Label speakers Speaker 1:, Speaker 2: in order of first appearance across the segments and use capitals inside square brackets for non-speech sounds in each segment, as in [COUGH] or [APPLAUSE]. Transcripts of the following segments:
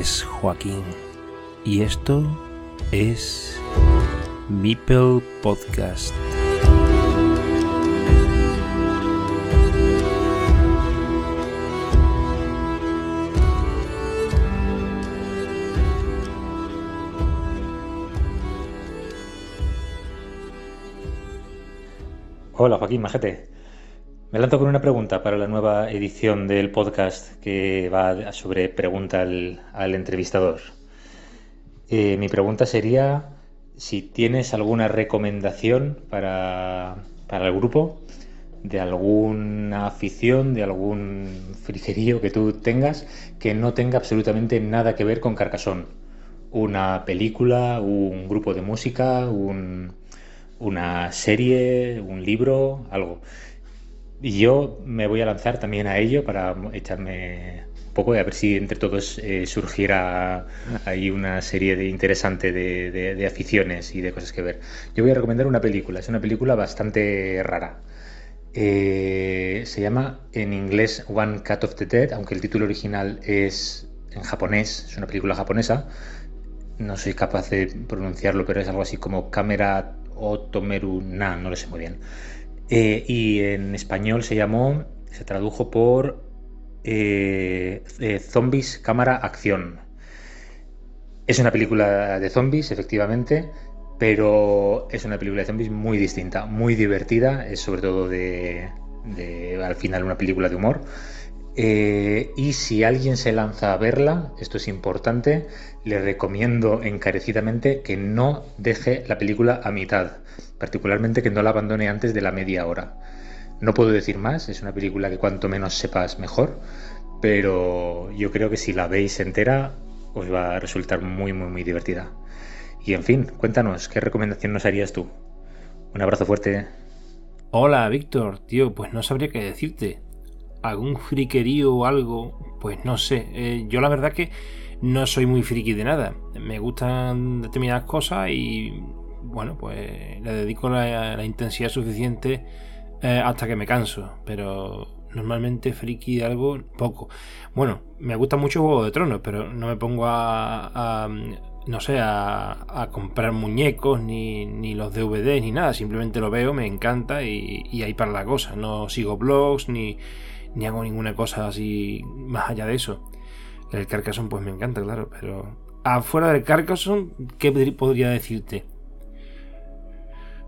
Speaker 1: Es Joaquín y esto es Mipel Podcast.
Speaker 2: Hola Joaquín Majete. Me lanzo con una pregunta para la nueva edición del podcast que va sobre pregunta al, entrevistador. Eh, mi pregunta sería si tienes alguna recomendación para, para el grupo de alguna afición, de algún frigerío que tú tengas que no tenga absolutamente nada que ver con Carcasón. Una película, un grupo de música, un, una serie, un libro, algo. Y yo me voy a lanzar también a ello para echarme un poco y a ver si entre todos eh, surgiera ahí una serie de interesante de, aficiones y de cosas que ver. Yo voy a recomendar una película, es una película bastante rara. Eh, se llama en inglés One Cut of the Dead, aunque el título original es en japonés, es una película japonesa. No soy capaz de pronunciarlo, pero es algo así como Cámara Otomeru Na, no lo sé muy bien. Eh, y en español se llamó, se tradujo por eh, eh, Zombies Cámara Acción. Es una película de zombies, efectivamente, pero es una película de zombies muy distinta, muy divertida, es sobre todo de, al final una película de humor. Y si alguien se lanza a verla, esto es importante, le recomiendo encarecidamente que no deje la película a mitad, particularmente que no la abandone antes de la media hora. No puedo decir más, es una película que cuanto menos sepas mejor, pero yo creo que si la veis entera os va a resultar muy, muy, muy divertida. Y en fin, cuéntanos, ¿qué recomendación nos harías tú? Un abrazo fuerte.
Speaker 1: Hola, Víctor, tío, pues no sabría qué decirte algún friquerío o algo, pues no sé. Eh, yo la verdad que no soy muy friki de nada. Me gustan determinadas cosas y bueno, pues le dedico la, intensidad suficiente eh, hasta que me canso. Pero normalmente friki de algo, poco. Bueno, me gusta mucho Juego de Tronos, pero no me pongo a, no sé, a, comprar muñecos, ni, ni, los DVDs, ni nada. Simplemente lo veo, me encanta y, ahí para la cosa. No sigo blogs, ni, ni hago ninguna cosa así más allá de eso. El Carcassonne pues me encanta, claro, pero afuera del Carcassonne, ¿qué podría decirte?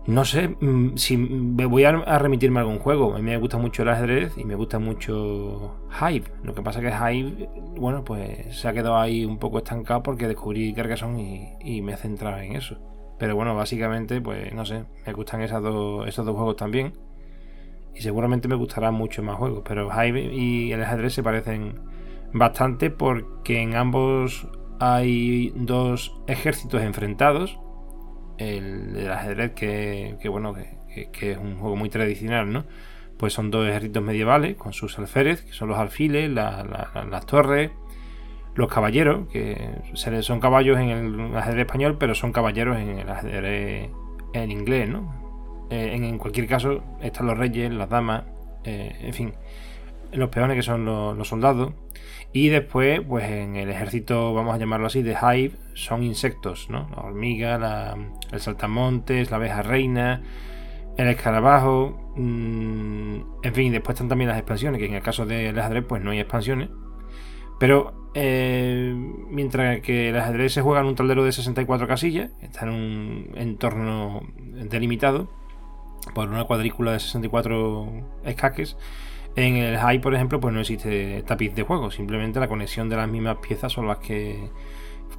Speaker 1: No sé mm, si me voy a remitirme a algún juego. A mí me gusta mucho el ajedrez y me gusta mucho Hive. Lo que pasa que Hive, bueno, pues se ha quedado ahí un poco estancado porque descubrí Carcassonne y, me he centrado en eso. Pero bueno, básicamente, pues no sé, me gustan esos dos juegos también y seguramente me gustarán mucho más juegos, pero Hive y el ajedrez se parecen bastante porque en ambos hay dos ejércitos enfrentados. El, ajedrez, que, bueno, que, es un juego muy tradicional, ¿no? Pues son dos ejércitos medievales con sus alférez, que son los alfiles, las torres, los caballeros, que son caballos en el ajedrez español, pero son caballeros en el ajedrez en inglés, ¿no? Eh, en, cualquier caso, están los reyes, las damas, eh, en fin, los peones que son los, soldados. Y después, pues en el ejército, vamos a llamarlo así, de Hive, son insectos, ¿no? La hormiga, el saltamontes, la abeja reina, el escarabajo, mm, en fin, después están también las expansiones, que en el caso del ajedrez, pues no hay expansiones. Pero eh, mientras que el ajedrez se juega en un tablero de 64 casillas, está en un entorno delimitado, por una cuadrícula de 64 escaques. En el high, por ejemplo, pues no existe tapiz de juego, simplemente la conexión de las mismas piezas son las que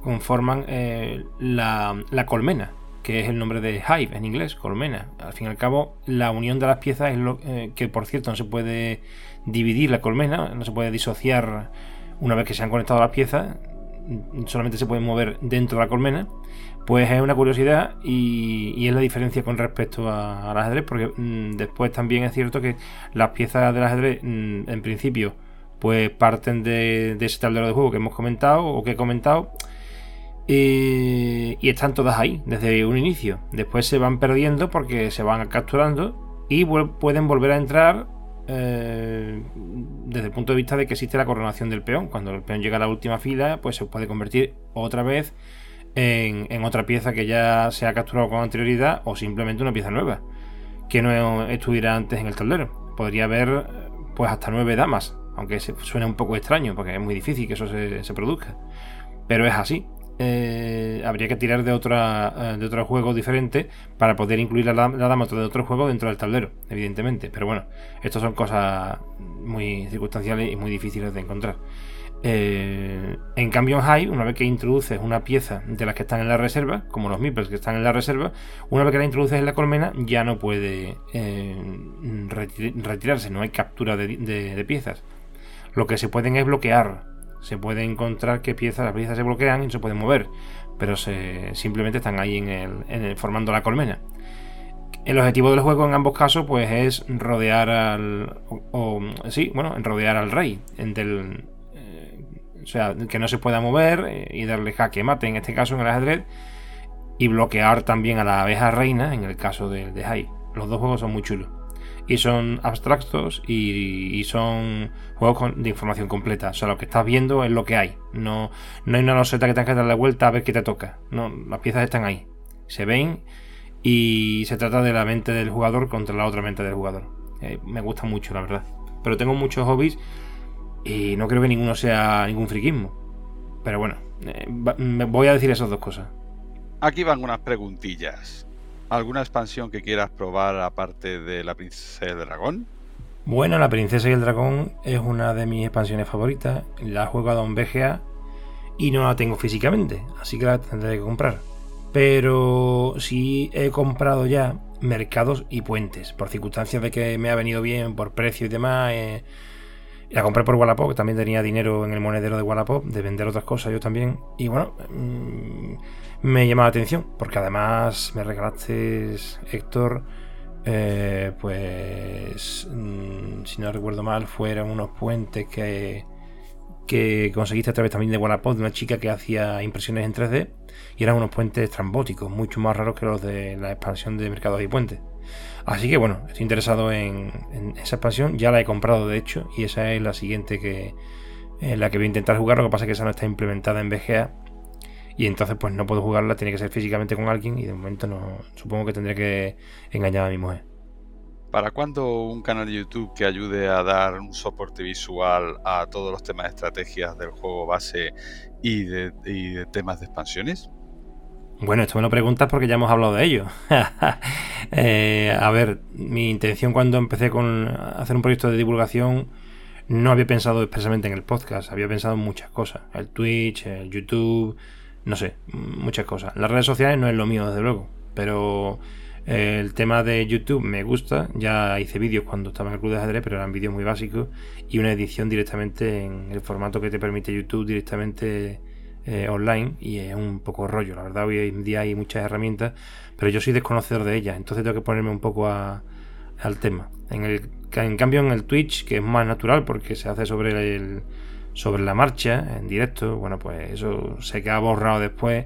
Speaker 1: conforman eh, la, colmena, que es el nombre de hive en inglés, colmena. Al fin y al cabo, la unión de las piezas es lo eh, que, por cierto, no se puede dividir la colmena, no se puede disociar una vez que se han conectado las piezas, solamente se pueden mover dentro de la colmena. Pues es una curiosidad y, es la diferencia con respecto al ajedrez, porque mm, después también es cierto que las piezas del ajedrez, mm, en principio, pues parten de, ese tablero de juego que hemos comentado o que he comentado. y están todas ahí desde un inicio. Después se van perdiendo porque se van capturando y pueden volver a entrar eh, desde el punto de vista de que existe la coronación del peón. Cuando el peón llega a la última fila, pues se puede convertir otra vez en, otra pieza que ya se ha capturado con anterioridad o simplemente una pieza nueva que no estuviera antes en el tablero. Podría haber pues hasta nueve damas, aunque suene un poco extraño porque es muy difícil que eso se produzca. Pero es así. Eh, habría que tirar de otra eh, de otro juego diferente para poder incluir la, dama de otro juego dentro del tablero, evidentemente. Pero bueno, estas son cosas muy circunstanciales y muy difíciles de encontrar. Eh, en cambio, en High, una vez que introduces una pieza de las que están en la reserva, como los Meeples que están en la reserva, una vez que la introduces en la colmena, ya no puede retirarse, no hay captura de piezas. Lo que se pueden es bloquear se puede encontrar que piezas, las piezas se bloquean y no se pueden mover, pero simplemente están ahí en el, formando la colmena. El objetivo del juego en ambos casos pues es rodear al o, sí, bueno, rodear al rey del, eh, o sea, que no se pueda mover y darle jaque mate en este caso en el ajedrez y bloquear también a la abeja reina en el caso de, de High. Los dos juegos son muy chulos y son abstractos y, son juegos de información completa. O sea, lo que estás viendo es lo que hay. No, no hay una loseta que tengas que darle vuelta a ver qué te toca. No, las piezas están ahí. Se ven y se trata de la mente del jugador contra la otra mente del jugador. Eh, me gusta mucho, la verdad. Pero tengo muchos hobbies y no creo que ninguno sea ningún friquismo. Pero bueno, eh, voy a decir esas dos cosas.
Speaker 3: Aquí van unas preguntillas. ¿Alguna expansión que quieras probar aparte de La Princesa y el Dragón?
Speaker 1: Bueno, La Princesa y el Dragón es una de mis expansiones favoritas. La he jugado en VGA y no la tengo físicamente, así que la tendré que comprar. Pero sí he comprado ya mercados y puentes, por circunstancias de que me ha venido bien, por precio y demás. Eh, la compré por Wallapop, que también tenía dinero en el monedero de Wallapop, de vender otras cosas yo también. Y bueno, mm, me llama la atención, porque además me regalaste, Héctor, eh, pues, mm, si no recuerdo mal, fueron unos puentes que, que conseguiste a través también de Wallapop, de una chica que hacía impresiones en 3D, y eran unos puentes trambóticos, mucho más raros que los de la expansión de Mercados y Puentes. Así que bueno, estoy interesado en, esa expansión, ya la he comprado de hecho, y esa es la siguiente que, en la que voy a intentar jugar, lo que pasa es que esa no está implementada en VGA y entonces pues no puedo jugarla, tiene que ser físicamente con alguien y de momento no, supongo que tendré que engañar a mi mujer.
Speaker 3: ¿Para cuándo un canal de YouTube que ayude a dar un soporte visual a todos los temas de estrategias del juego base y de, temas de expansiones?
Speaker 1: Bueno, esto me lo preguntas porque ya hemos hablado de ello. [LAUGHS] Eh, a ver, mi intención cuando empecé con hacer un proyecto de divulgación no había pensado expresamente en el podcast, había pensado en muchas cosas. El Twitch, el YouTube, no sé, muchas cosas. Las redes sociales no es lo mío, desde luego, pero eh, el tema de YouTube me gusta. Ya hice vídeos cuando estaba en el club de ajedrez, pero eran vídeos muy básicos y una edición directamente en el formato que te permite YouTube directamente eh, online y es un poco rollo. La verdad, hoy en día hay muchas herramientas, pero yo soy desconocedor de ellas, entonces tengo que ponerme un poco al tema. En, el, en cambio, en el Twitch, que es más natural porque se hace sobre el sobre la marcha, en directo, bueno, pues eso se queda borrado después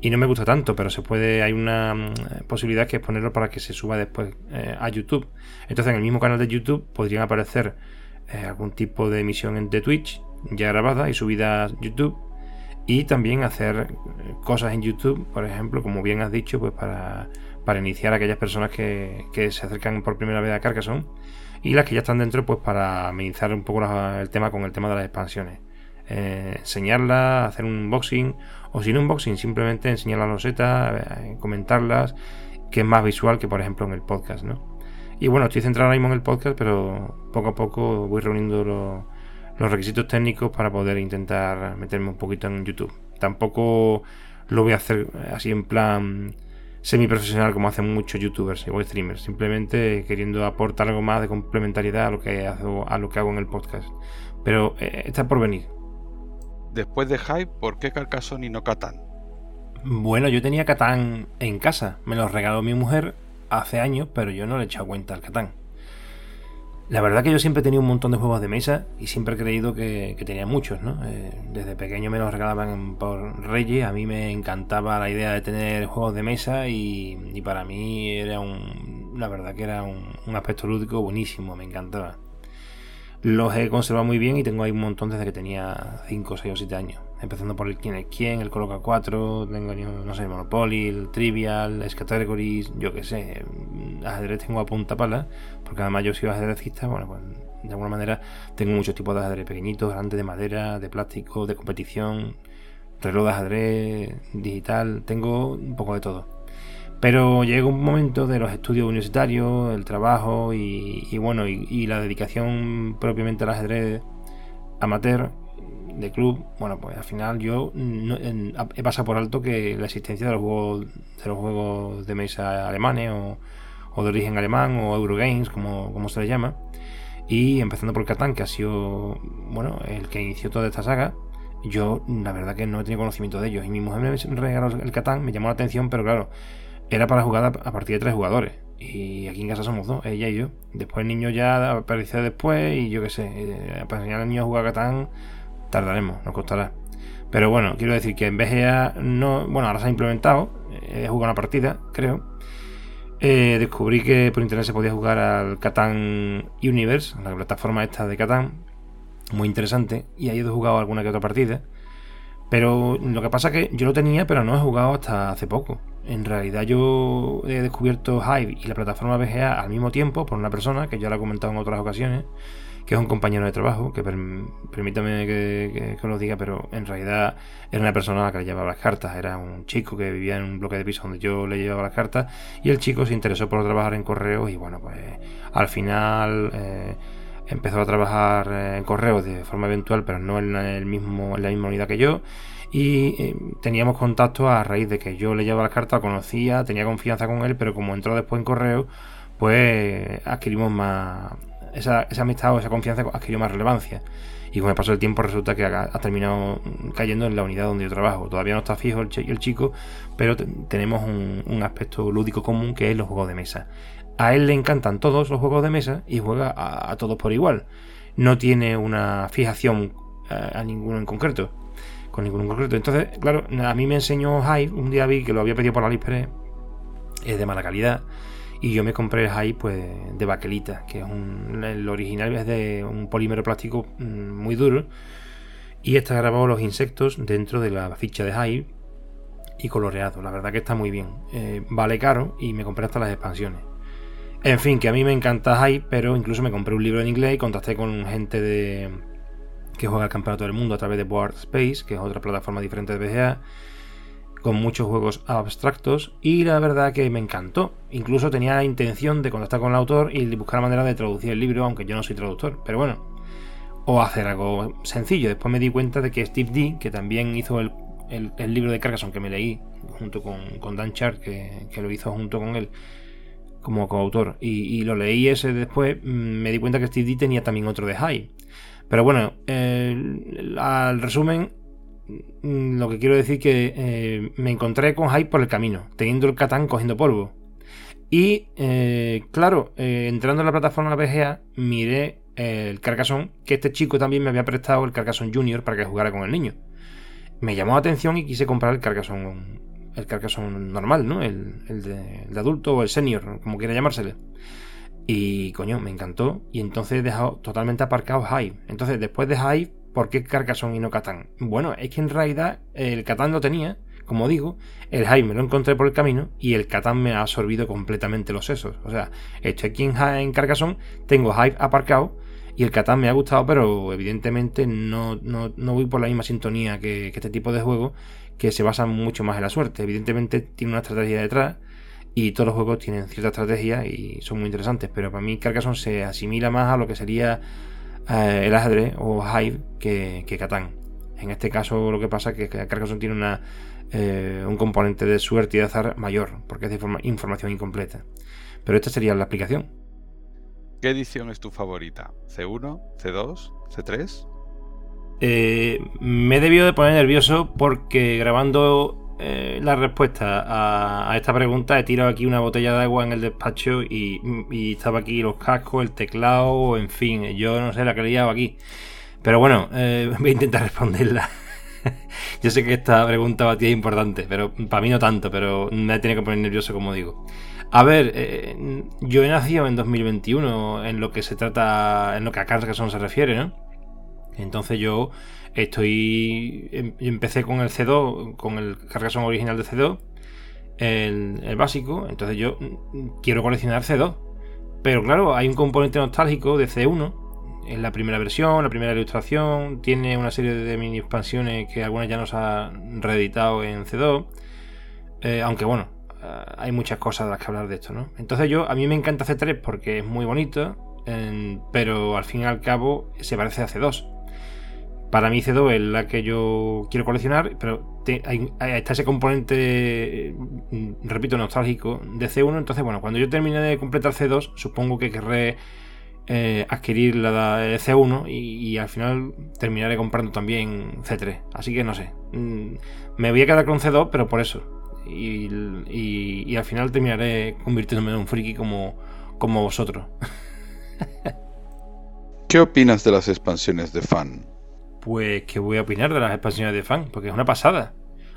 Speaker 1: y no me gusta tanto, pero se puede, hay una mm, posibilidad que es ponerlo para que se suba después eh, a YouTube. Entonces en el mismo canal de YouTube podrían aparecer eh, algún tipo de emisión de Twitch ya grabada y subida a YouTube y también hacer eh, cosas en YouTube, por ejemplo, como bien has dicho, pues para, para iniciar a aquellas personas que, que se acercan por primera vez a Carcassonne y las que ya están dentro pues para amenizar un poco el tema con el tema de las expansiones. Eh, enseñarlas, hacer un unboxing o sin unboxing, simplemente enseñar la loseta, eh, comentarlas, que es más visual que por ejemplo en el podcast, ¿no? Y bueno, estoy centrado ahora mismo en el podcast, pero poco a poco voy reuniendo los requisitos técnicos para poder intentar meterme un poquito en YouTube. Tampoco lo voy a hacer así en plan semiprofesional como hacen muchos youtubers o streamers, simplemente queriendo aportar algo más de complementariedad a lo que hago, a lo que hago en el podcast. Pero eh, está por venir.
Speaker 3: Después de Hype, ¿por qué Carcassonne y no Catán?
Speaker 1: Bueno, yo tenía Catán en casa, me lo regaló mi mujer hace años, pero yo no le he echado cuenta al Catán. La verdad que yo siempre he tenido un montón de juegos de mesa y siempre he creído que, tenía muchos, ¿no? Eh, desde pequeño me los regalaban por Reyes, a mí me encantaba la idea de tener juegos de mesa y, para mí era un... La verdad que era un, aspecto lúdico buenísimo, me encantaba. los he conservado muy bien y tengo ahí un montón desde que tenía 5, 6 o 7 años. Empezando por el quién es quién, el Coloca 4, tengo, no sé, Monopoly, Trivial, el Categories, yo qué sé. Ajedrez tengo a punta pala, porque además yo soy ajedrecista, bueno, pues de alguna manera tengo muchos tipos de ajedrez pequeñitos, grandes de madera, de plástico, de competición, reloj de ajedrez, digital, tengo un poco de todo. Pero llega un momento de los estudios universitarios, el trabajo y, bueno, y, la dedicación propiamente al ajedrez amateur de club. Bueno, pues al final yo he pasado por alto que la existencia de los juegos de, los juegos de mesa alemanes o, de origen alemán o Eurogames, como, como se les llama. Y empezando por Catán, que ha sido bueno el que inició toda esta saga. Yo, la verdad, que no he tenido conocimiento de ellos. Y mi mujer me regaló el Catán, me llamó la atención, pero claro, era para jugar a partir de tres jugadores. Y aquí en casa somos dos, ella y yo. Después el niño ya apareció después y yo qué sé, eh, para enseñar al niño a jugar a Catán tardaremos, nos costará. Pero bueno, quiero decir que en BGA no. Bueno, ahora se ha implementado. Eh, he jugado una partida, creo. Eh, descubrí que por internet se podía jugar al Catán Universe, la plataforma esta de Catán. Muy interesante. Y ahí he jugado alguna que otra partida. Pero lo que pasa es que yo lo tenía, pero no he jugado hasta hace poco. En realidad yo he descubierto Hive y la plataforma BGA al mismo tiempo por una persona que ya lo he comentado en otras ocasiones, que es un compañero de trabajo, que permítame que, os lo diga, pero en realidad era una persona a la que le llevaba las cartas, era un chico que vivía en un bloque de piso donde yo le llevaba las cartas y el chico se interesó por trabajar en correos y bueno, pues al final... Eh, empezó a trabajar en correos de forma eventual, pero no en, el mismo, en la misma unidad que yo. Y eh, teníamos contacto a raíz de que yo le llevaba las cartas, conocía, tenía confianza con él, pero como entró después en correo, pues adquirimos más. Esa, esa amistad o esa confianza adquirió más relevancia. Y con el paso del tiempo resulta que ha, terminado cayendo en la unidad donde yo trabajo. Todavía no está fijo el, chico, pero tenemos un, aspecto lúdico común que es los juegos de mesa. A él le encantan todos los juegos de mesa y juega a, todos por igual. No tiene una fijación eh, a, ninguno en concreto. Con ninguno en concreto. Entonces, claro, a mí me enseñó Hive. Un día vi que lo había pedido por la Lispre. Es de mala calidad. Y yo me compré el Hive pues, de baquelita, que es un, el original es de un polímero plástico mm, muy duro. Y está grabado los insectos dentro de la ficha de Hive y coloreado. La verdad que está muy bien. Eh, vale caro y me compré hasta las expansiones. En fin, que a mí me encanta Hype, pero incluso me compré un libro en inglés y contacté con gente de que juega el campeonato del mundo a través de Board Space, que es otra plataforma diferente de BGA, con muchos juegos abstractos, y la verdad que me encantó. Incluso tenía la intención de contactar con el autor y buscar manera de traducir el libro, aunque yo no soy traductor, pero bueno, o hacer algo sencillo. Después me di cuenta de que Steve D, que también hizo el, libro de Carcassonne que me leí junto con, Dan Char, que, que lo hizo junto con él, como coautor. Y, lo leí ese después, mm, me di cuenta que Steve D tenía también otro de High. Pero bueno, al resumen, lo que quiero decir que eh, me encontré con High por el camino, teniendo el Catán cogiendo polvo. Y eh, claro, eh, entrando en la plataforma BGA, miré el Carcassonne, que este chico también me había prestado el Carcassonne Junior para que jugara con el niño. Me llamó la atención y quise comprar el Carcassonne el Carcassonne normal, ¿no? El, de, adulto o el senior, como quiera llamársele. Y coño, me encantó. Y entonces he dejado totalmente aparcado Hive. Entonces, después de Hive, ¿por qué Carcassonne y no Catán? Bueno, es que en realidad el Catán lo tenía, como digo, el Hive me lo encontré por el camino y el Catán me ha absorbido completamente los sesos. O sea, estoy aquí en, en Carcassonne, tengo Hive aparcado y el Catán me ha gustado, pero evidentemente no, no, voy por la misma sintonía que, este tipo de juego, que se basan mucho más en la suerte. Evidentemente tiene una estrategia detrás y todos los juegos tienen cierta estrategia y son muy interesantes, pero para mí Carcassonne se asimila más a lo que sería eh, el ajedrez o Hive que, que Catán. En este caso lo que pasa es que Carcassonne tiene una, eh, un componente de suerte y de azar mayor, porque es de información incompleta. Pero esta sería la aplicación.
Speaker 3: ¿Qué edición es tu favorita? ¿C1? ¿C2? ¿C3?
Speaker 1: Eh, me he debido de poner nervioso porque grabando eh, la respuesta a, esta pregunta he tirado aquí una botella de agua en el despacho y, estaba aquí los cascos, el teclado, en fin, yo no sé la que he liado aquí. Pero bueno, eh, [LAUGHS] voy a intentar responderla. [LAUGHS] yo sé que esta pregunta para ti es importante, pero para mí no tanto, pero me tenido que poner nervioso como digo. A ver, eh, yo he nacido en 2021 en lo que se trata, en lo que a Carcassonne se refiere, ¿no? Entonces yo estoy, em, empecé con el C2, con el Carcassonne original de C2, el, básico, entonces yo mm, quiero coleccionar C2. Pero claro, hay un componente nostálgico de C1, en la primera versión, la primera ilustración, tiene una serie de mini expansiones que algunas ya nos ha reeditado en C2, eh, aunque bueno, eh, hay muchas cosas de las que hablar de esto, ¿no? Entonces yo, a mí me encanta C3 porque es muy bonito, pero al fin y al cabo se parece a C2. Para mí C2 es la que yo quiero coleccionar, pero está ese componente, mm, repito, nostálgico de C1. Entonces, bueno, cuando yo termine de completar C2, supongo que querré eh, adquirir la de C1 y, al final terminaré comprando también C3. Así que no sé. Mm, me voy a quedar con C2, pero por eso. Y, al final terminaré convirtiéndome en un friki como, como vosotros. [LAUGHS]
Speaker 3: ¿Qué opinas de las expansiones de fan?
Speaker 1: Pues, ¿qué voy a opinar de las expansiones de fan? Porque es una pasada.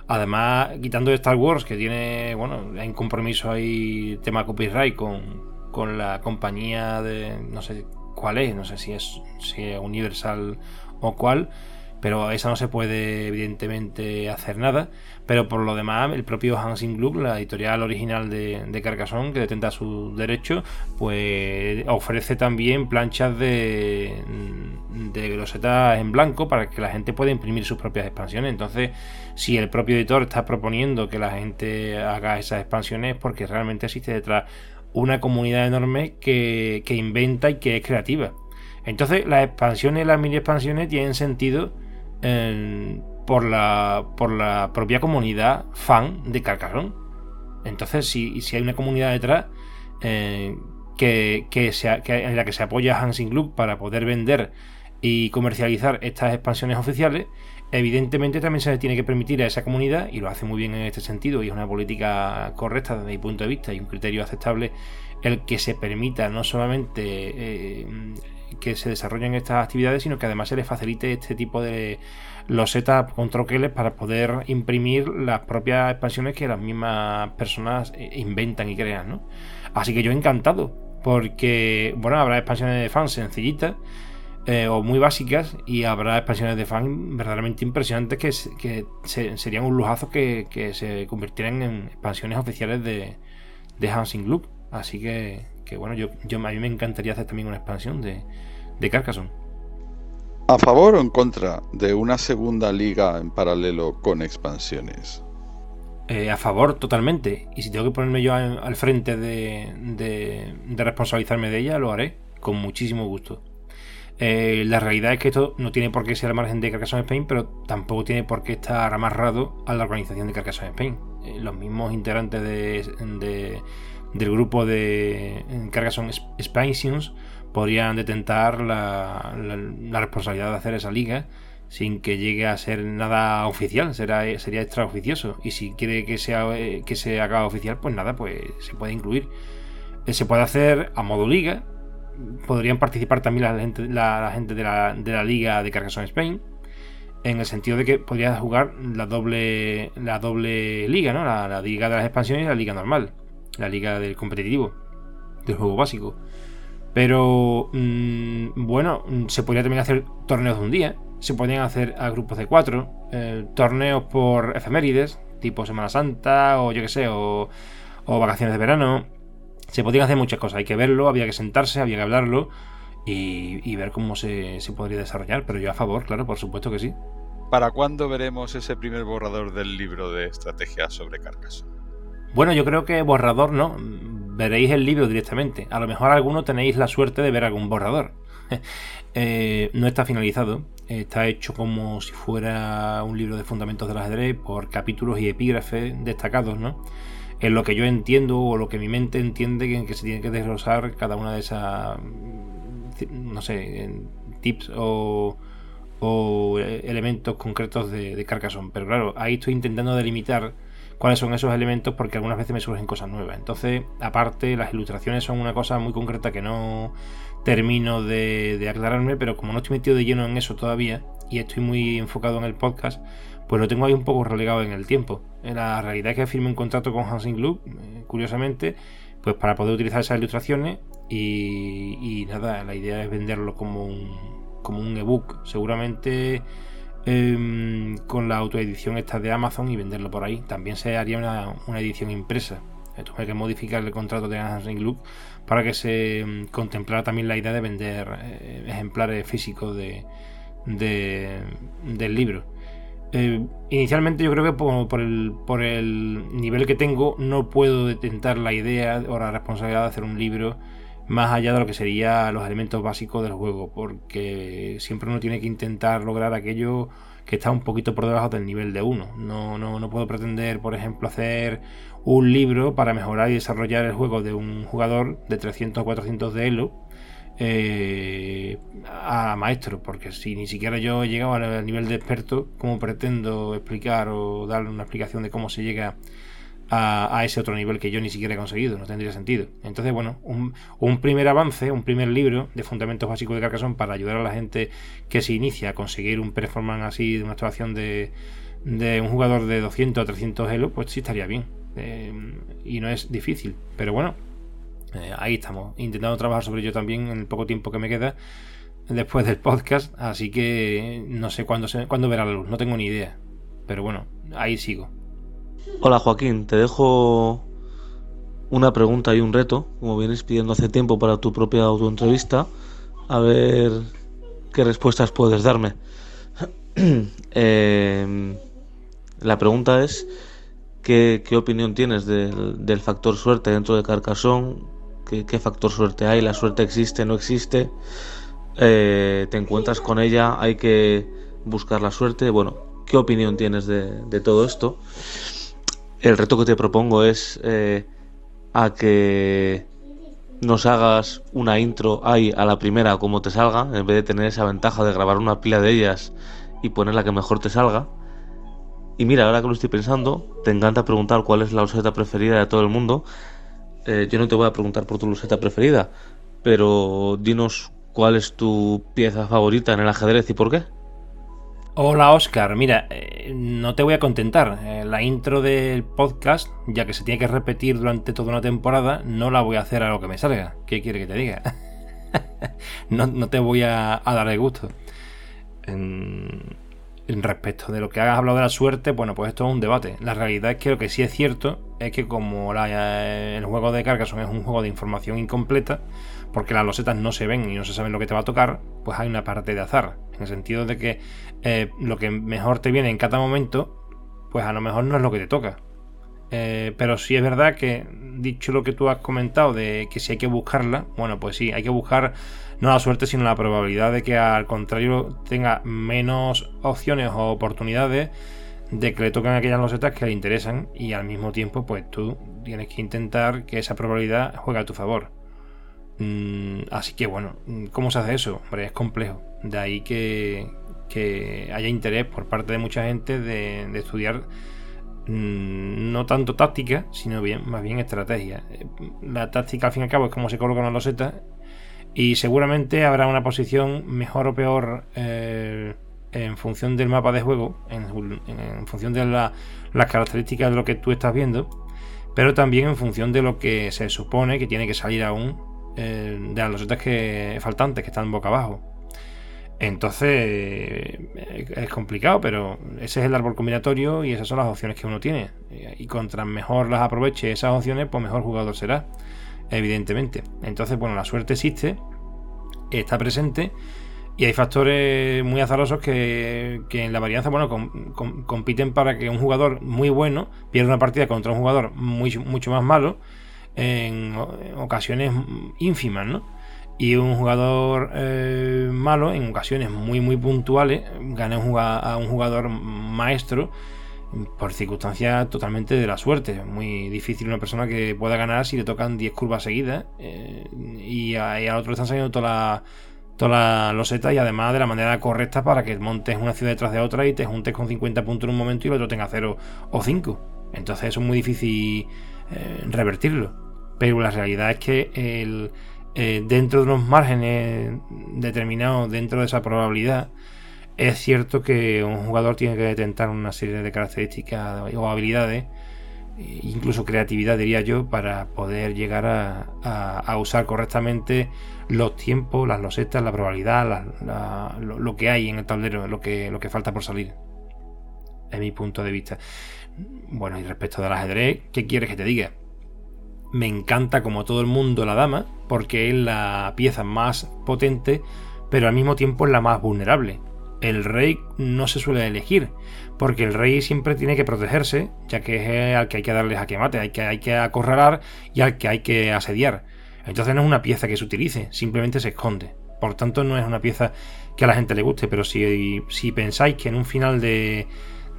Speaker 1: Además, quitando Star Wars, que tiene, bueno, hay un compromiso ahí, tema copyright con, con la compañía de, no sé cuál es, no sé si es, si es Universal o cuál, pero esa no se puede evidentemente hacer nada. Pero por lo demás, el propio Hansing Gluck, la editorial original de, de Carcassonne, que detenta sus derechos, pues ofrece también planchas de, de grosetas en blanco para que la gente pueda imprimir sus propias expansiones. Entonces, si el propio editor está proponiendo que la gente haga esas expansiones, porque realmente existe detrás una comunidad enorme que, que inventa y que es creativa. Entonces, las expansiones, las mini expansiones tienen sentido por, la, por la propia comunidad fan de Carcassonne. Entonces, si, si hay una comunidad detrás eh, que, que, en la que se apoya Hansing Club para poder vender y comercializar estas expansiones oficiales, evidentemente también se le tiene que permitir a esa comunidad, y lo hace muy bien en este sentido, y es una política correcta desde mi punto de vista y un criterio aceptable, el que se permita no solamente eh, que se desarrollen estas actividades, sino que además se les facilite este tipo de losetas con troqueles para poder imprimir las propias expansiones que las mismas personas eh, inventan y crean, ¿no? Así que yo encantado, porque, bueno, habrá expansiones de fans sencillitas eh, o muy básicas y habrá expansiones de fans verdaderamente impresionantes que, serían un lujazo que, se convirtieran en expansiones oficiales de, de Hansing Loop. Así que, bueno, yo, yo, a mí me encantaría hacer también una expansión de, de Carcassonne.
Speaker 3: ¿A favor o en contra de una segunda liga en paralelo con expansiones?
Speaker 1: Eh, a favor, totalmente. Y si tengo que ponerme yo al, frente de, de, responsabilizarme de ella, lo haré con muchísimo gusto. Eh, la realidad es que esto no tiene por qué ser al margen de Carcassonne Spain, pero tampoco tiene por qué estar amarrado a la organización de Carcassonne Spain. Eh, los mismos integrantes de, del grupo de Carcassonne Expansions podrían detentar la, responsabilidad de hacer esa liga sin que llegue a ser nada oficial, será, sería extraoficioso. Y si quiere que, sea, que se haga oficial, pues nada, pues se puede incluir. Eh, se puede hacer a modo liga. Podrían participar también la gente, la, gente de, la, de, la, liga de Carcassonne Spain. En el sentido de que podría jugar la doble, la doble liga, ¿no? La, la liga de las expansiones y la liga normal. La liga del competitivo. Del juego básico. Pero mm, bueno, se podría también hacer torneos de un día. Se podrían hacer a grupos de cuatro. Eh, torneos por efemérides, tipo Semana Santa o yo qué sé, o, vacaciones de verano. Se podrían hacer muchas cosas. Hay que verlo, había que sentarse, había que hablarlo y, ver cómo se, podría desarrollar. Pero yo a favor, claro, por supuesto que sí.
Speaker 3: ¿Para cuándo veremos ese primer borrador del libro de estrategias sobre Carcassonne?
Speaker 1: Bueno, yo creo que borrador no veréis el libro directamente. A lo mejor alguno tenéis la suerte de ver algún borrador. [LAUGHS] Eh, no está finalizado, está hecho como si fuera un libro de fundamentos del ajedrez por capítulos y epígrafes destacados, ¿no? En lo que yo entiendo o lo que mi mente entiende que, que se tiene que desglosar cada una de esas, no sé, tips o, elementos concretos de, de Carcassonne. Pero claro, ahí estoy intentando delimitar cuáles son esos elementos porque algunas veces me surgen cosas nuevas. Entonces, aparte, las ilustraciones son una cosa muy concreta que no termino de, aclararme, pero como no estoy metido de lleno en eso todavía y estoy muy enfocado en el podcast, pues lo tengo ahí un poco relegado en el tiempo. La realidad es que firmé un contrato con Hansing Club, eh, curiosamente, pues para poder utilizar esas ilustraciones y, nada, la idea es venderlo como un, como un ebook, seguramente em, con la autoedición esta de Amazon y venderlo por ahí. También se haría una, edición impresa. Tuve que modificar el contrato de Ring Look para que se em, contemplara también la idea de vender eh, ejemplares físicos de, del libro. Eh, inicialmente yo creo que por, el, por el nivel que tengo no puedo detentar la idea o la responsabilidad de hacer un libro más allá de lo que serían los elementos básicos del juego, porque siempre uno tiene que intentar lograr aquello que está un poquito por debajo del nivel de uno. No, no, no puedo pretender, por ejemplo, hacer un libro para mejorar y desarrollar el juego de un jugador de 300 o 400 de Elo eh, a maestro, porque si ni siquiera yo he llegado al nivel de experto, ¿cómo pretendo explicar o darle una explicación de cómo se llega a, ese otro nivel que yo ni siquiera he conseguido, no tendría sentido. Entonces, bueno, un, primer avance, un primer libro de fundamentos básicos de Carcassonne para ayudar a la gente que se inicia a conseguir un performance así de una actuación de, un jugador de 200 a 300 elo, pues sí estaría bien. Eh, y no es difícil, pero bueno, eh, ahí estamos, intentando trabajar sobre ello también en el poco tiempo que me queda después del podcast, así que no sé cuándo, se, cuándo verá la luz, no tengo ni idea, pero bueno, ahí sigo.
Speaker 4: Hola Joaquín, te dejo una pregunta y un reto, como vienes pidiendo hace tiempo para tu propia autoentrevista, a ver qué respuestas puedes darme. [CLEARS THROAT] Em, la pregunta es, ¿qué, opinión tienes del, factor suerte dentro de Carcassonne? ¿Qué, factor suerte hay? ¿La suerte existe? ¿No existe? Eh, ¿Te encuentras con ella? ¿Hay que buscar la suerte? Bueno, ¿qué opinión tienes de todo esto? El reto que te propongo es eh, a que nos hagas una intro ahí a la primera como te salga, en vez de tener esa ventaja de grabar una pila de ellas y poner la que mejor te salga. Y mira, ahora que lo estoy pensando, te encanta preguntar cuál es la loseta preferida de todo el mundo. Eh, yo no te voy a preguntar por tu loseta preferida, pero dinos cuál es tu pieza favorita en el ajedrez y por qué.
Speaker 1: Hola Oscar, mira, eh, no te voy a contentar. Eh, la intro del podcast, ya que se tiene que repetir durante toda una temporada, no la voy a hacer a lo que me salga. ¿Qué quiere que te diga? [LAUGHS] no, te voy a, dar el gusto. Respecto de lo que has hablado de la suerte, bueno, pues esto es un debate. La realidad es que lo que sí es cierto es que como el juego de Carcassonne es un juego de información incompleta, porque las losetas no se ven y no se sabe lo que te va a tocar, pues hay una parte de azar. En el sentido de que eh, lo que mejor te viene en cada momento, pues a lo mejor no es lo que te toca. Eh, pero sí es verdad que, dicho lo que tú has comentado de que si hay que buscarla, bueno, pues sí, hay que buscar no la suerte, sino la probabilidad de que al contrario tenga menos opciones o oportunidades de que le toquen aquellas losetas que le interesan y al mismo tiempo, pues tú tienes que intentar que esa probabilidad juegue a tu favor. Mm, así que bueno, ¿cómo se hace eso? Hombre, es complejo. De ahí que, haya interés por parte de mucha gente de, estudiar mm, no tanto táctica, sino bien, más bien estrategia. La táctica al fin y al cabo es cómo se colocan las losetas y seguramente habrá una posición mejor o peor eh, en función del mapa de juego, en, función de las características de lo que tú estás viendo, pero también en función de lo que se supone que tiene que salir aún eh, de las losetas que faltantes que están boca abajo. Entonces eh, es complicado, pero ese es el árbol combinatorio y esas son las opciones que uno tiene. Y contra mejor las aproveche esas opciones, pues mejor jugador será, evidentemente. Entonces, bueno, la suerte existe, está presente y hay factores muy azarosos que, en la varianza, bueno, compiten para que un jugador muy bueno pierda una partida contra un jugador muy, mucho más malo en, ocasiones ínfimas, ¿no? Y un jugador eh, malo, en ocasiones muy, muy puntuales, gana a un jugador maestro por circunstancias totalmente de la suerte. Muy difícil una persona que pueda ganar si le tocan 10 curvas seguidas eh, y, al otro le están saliendo todas las toda y además de la manera correcta para que montes una ciudad detrás de otra y te juntes con 50 puntos en un momento y el otro tenga 0 o 5. Entonces eso es muy difícil eh, revertirlo. Pero la realidad es que el, eh, dentro de unos márgenes determinados, dentro de esa probabilidad, es cierto que un jugador tiene que detentar una serie de características o habilidades incluso creatividad diría yo, para poder llegar a, usar correctamente los tiempos, las losetas, la probabilidad, lo, que hay en el tablero, lo que, lo que falta por salir. Es mi punto de vista. Bueno, y respecto del ajedrez, ¿qué quieres que te diga? Me encanta como todo el mundo la dama, porque es la pieza más potente, pero al mismo tiempo es la más vulnerable. El rey no se suele elegir, porque el rey siempre tiene que protegerse, ya que es al que hay que darle jaque mate, hay que, hay que acorralar y al que hay que asediar. Entonces no es una pieza que se utilice, simplemente se esconde. Por tanto, no es una pieza que a la gente le guste, pero si, si pensáis que en un final de,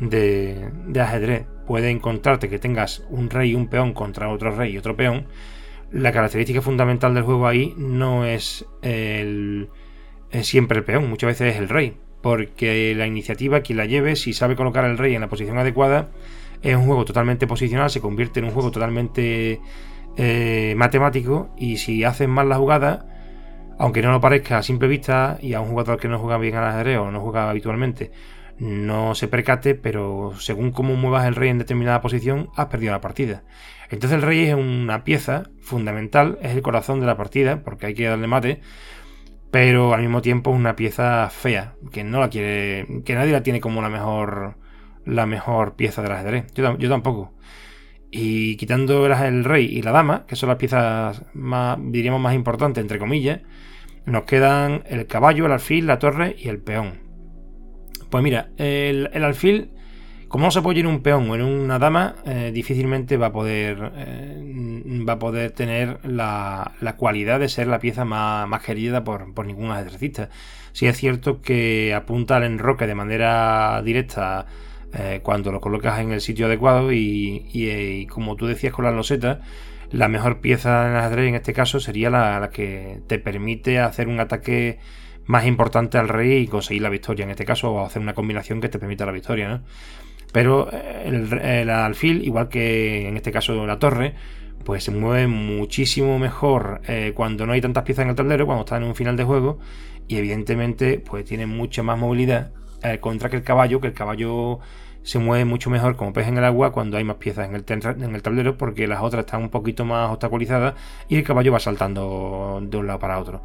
Speaker 1: de, ajedrez puede encontrarte que tengas un rey y un peón contra otro rey y otro peón, la característica fundamental del juego ahí no es, el, es siempre el peón, muchas veces es el rey porque la iniciativa, quien la lleve, si sabe colocar al rey en la posición adecuada, es un juego totalmente posicional, se convierte en un juego totalmente eh, matemático y si haces mal la jugada, aunque no lo parezca a simple vista y a un jugador que no juega bien al ajedrez o no juega habitualmente, no se percate, pero según cómo muevas el rey en determinada posición, has perdido la partida. Entonces el rey es una pieza fundamental, es el corazón de la partida, porque hay que darle mate, pero al mismo tiempo es una pieza fea, que no la quiere, que nadie la tiene como la mejor, la mejor pieza del ajedrez. Yo, yo tampoco. Y quitando el rey y la dama, que son las piezas más, diríamos, más importantes, entre comillas, nos quedan el caballo, el alfil, la torre y el peón. Pues mira, el, el alfil como no se apoya en un peón o en una dama, eh, difícilmente va a poder eh, va a poder tener la, cualidad de ser la pieza más, querida por, ningún ajedrecista. Si es cierto que apunta al enroque de manera directa eh, cuando lo colocas en el sitio adecuado y, como tú decías con la loseta, la mejor pieza en ajedrez en este caso sería la, la que te permite hacer un ataque más importante al rey y conseguir la victoria en este caso o hacer una combinación que te permita la victoria, ¿no? Pero eh, el, alfil, igual que en este caso la torre, pues se mueve muchísimo mejor eh, cuando no hay tantas piezas en el tablero, cuando está en un final de juego, y evidentemente pues tiene mucha más movilidad eh, contra que el caballo, que el caballo se mueve mucho mejor como pez en el agua cuando hay más piezas en el, en el tablero, porque las otras están un poquito más obstaculizadas y el caballo va saltando de un lado para otro.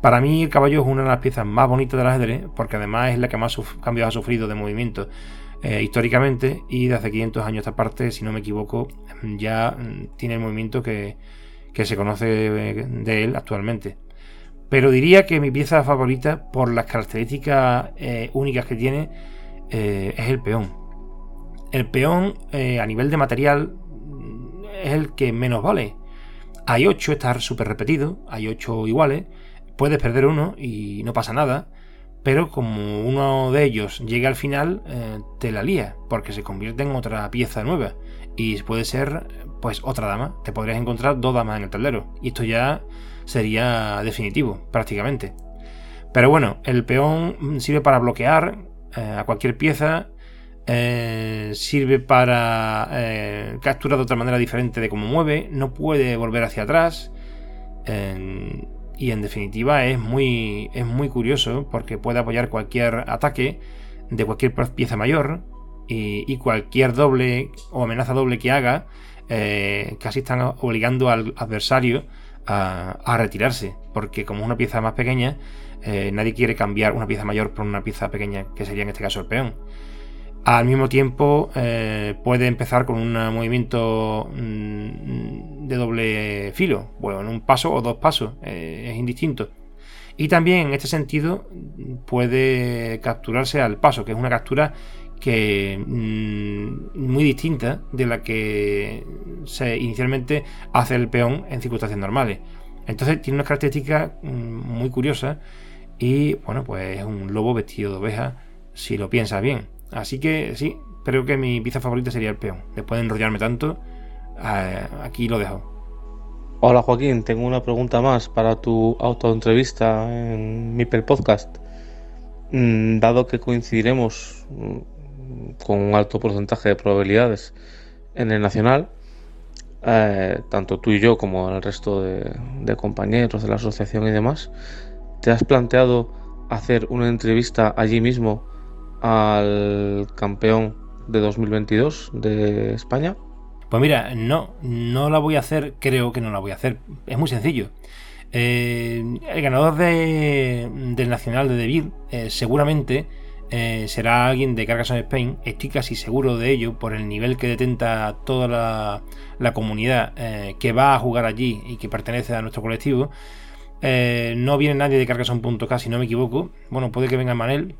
Speaker 1: Para mí el caballo es una de las piezas más bonitas del ajedrez, porque además es la que más cambios ha sufrido de movimiento. Eh, históricamente y de hace 500 años esta parte, si no me equivoco, ya mm, tiene el movimiento que, se conoce de, él actualmente. Pero diría que mi pieza favorita, por las características eh, únicas que tiene, eh, es el peón. El peón, a nivel de material, mm, es el que menos vale. Hay 8, está súper repetido, hay 8 iguales, puedes perder uno y no pasa nada pero como uno de ellos llega al final, eh, te la lía, porque se convierte en otra pieza nueva. Y puede ser, pues, otra dama. Te podrías encontrar dos damas en el tablero. Y esto ya sería definitivo, prácticamente. Pero bueno, el peón sirve para bloquear eh, a cualquier pieza. Eh, sirve para capturar de otra manera diferente de cómo mueve. No puede volver hacia atrás y en definitiva es muy, es muy curioso porque puede apoyar cualquier ataque de cualquier pieza mayor y, cualquier doble o amenaza doble que haga eh, casi están obligando al adversario a, retirarse porque como es una pieza más pequeña eh, nadie quiere cambiar una pieza mayor por una pieza pequeña que sería en este caso el peón. Al mismo tiempo eh, puede empezar con un movimiento mm, de doble filo, bueno, en un paso o dos pasos, eh, es indistinto. Y también en este sentido puede capturarse al paso, que es una captura que mm, muy distinta de la que se inicialmente hace el peón en circunstancias normales. Entonces tiene unas características mm, muy curiosas y bueno, pues es un lobo vestido de oveja si lo piensas bien. Así que sí, creo que mi pieza favorita sería el peón. Después de enrollarme tanto, aquí lo dejo.
Speaker 4: Hola Joaquín, tengo una pregunta más para tu autoentrevista en Mipel Podcast. Mm, dado que coincidiremos mm, con un alto porcentaje de probabilidades en el nacional, eh, tanto tú y yo como el resto de compañeros de la asociación y demás, ¿te has planteado hacer una entrevista allí mismo al campeón de 2022 de España?
Speaker 1: Pues mira, no, no la voy a hacer, creo que no la voy a hacer. Es muy sencillo. Eh, el ganador del Nacional de Devir eh, seguramente eh, será alguien de Carcassonne Spain. Estoy casi seguro de ello por el nivel que detenta toda la, comunidad que va a jugar allí y que pertenece a nuestro colectivo. no viene nadie de Carcassonne.k si no me equivoco. Bueno, puede que venga Manel,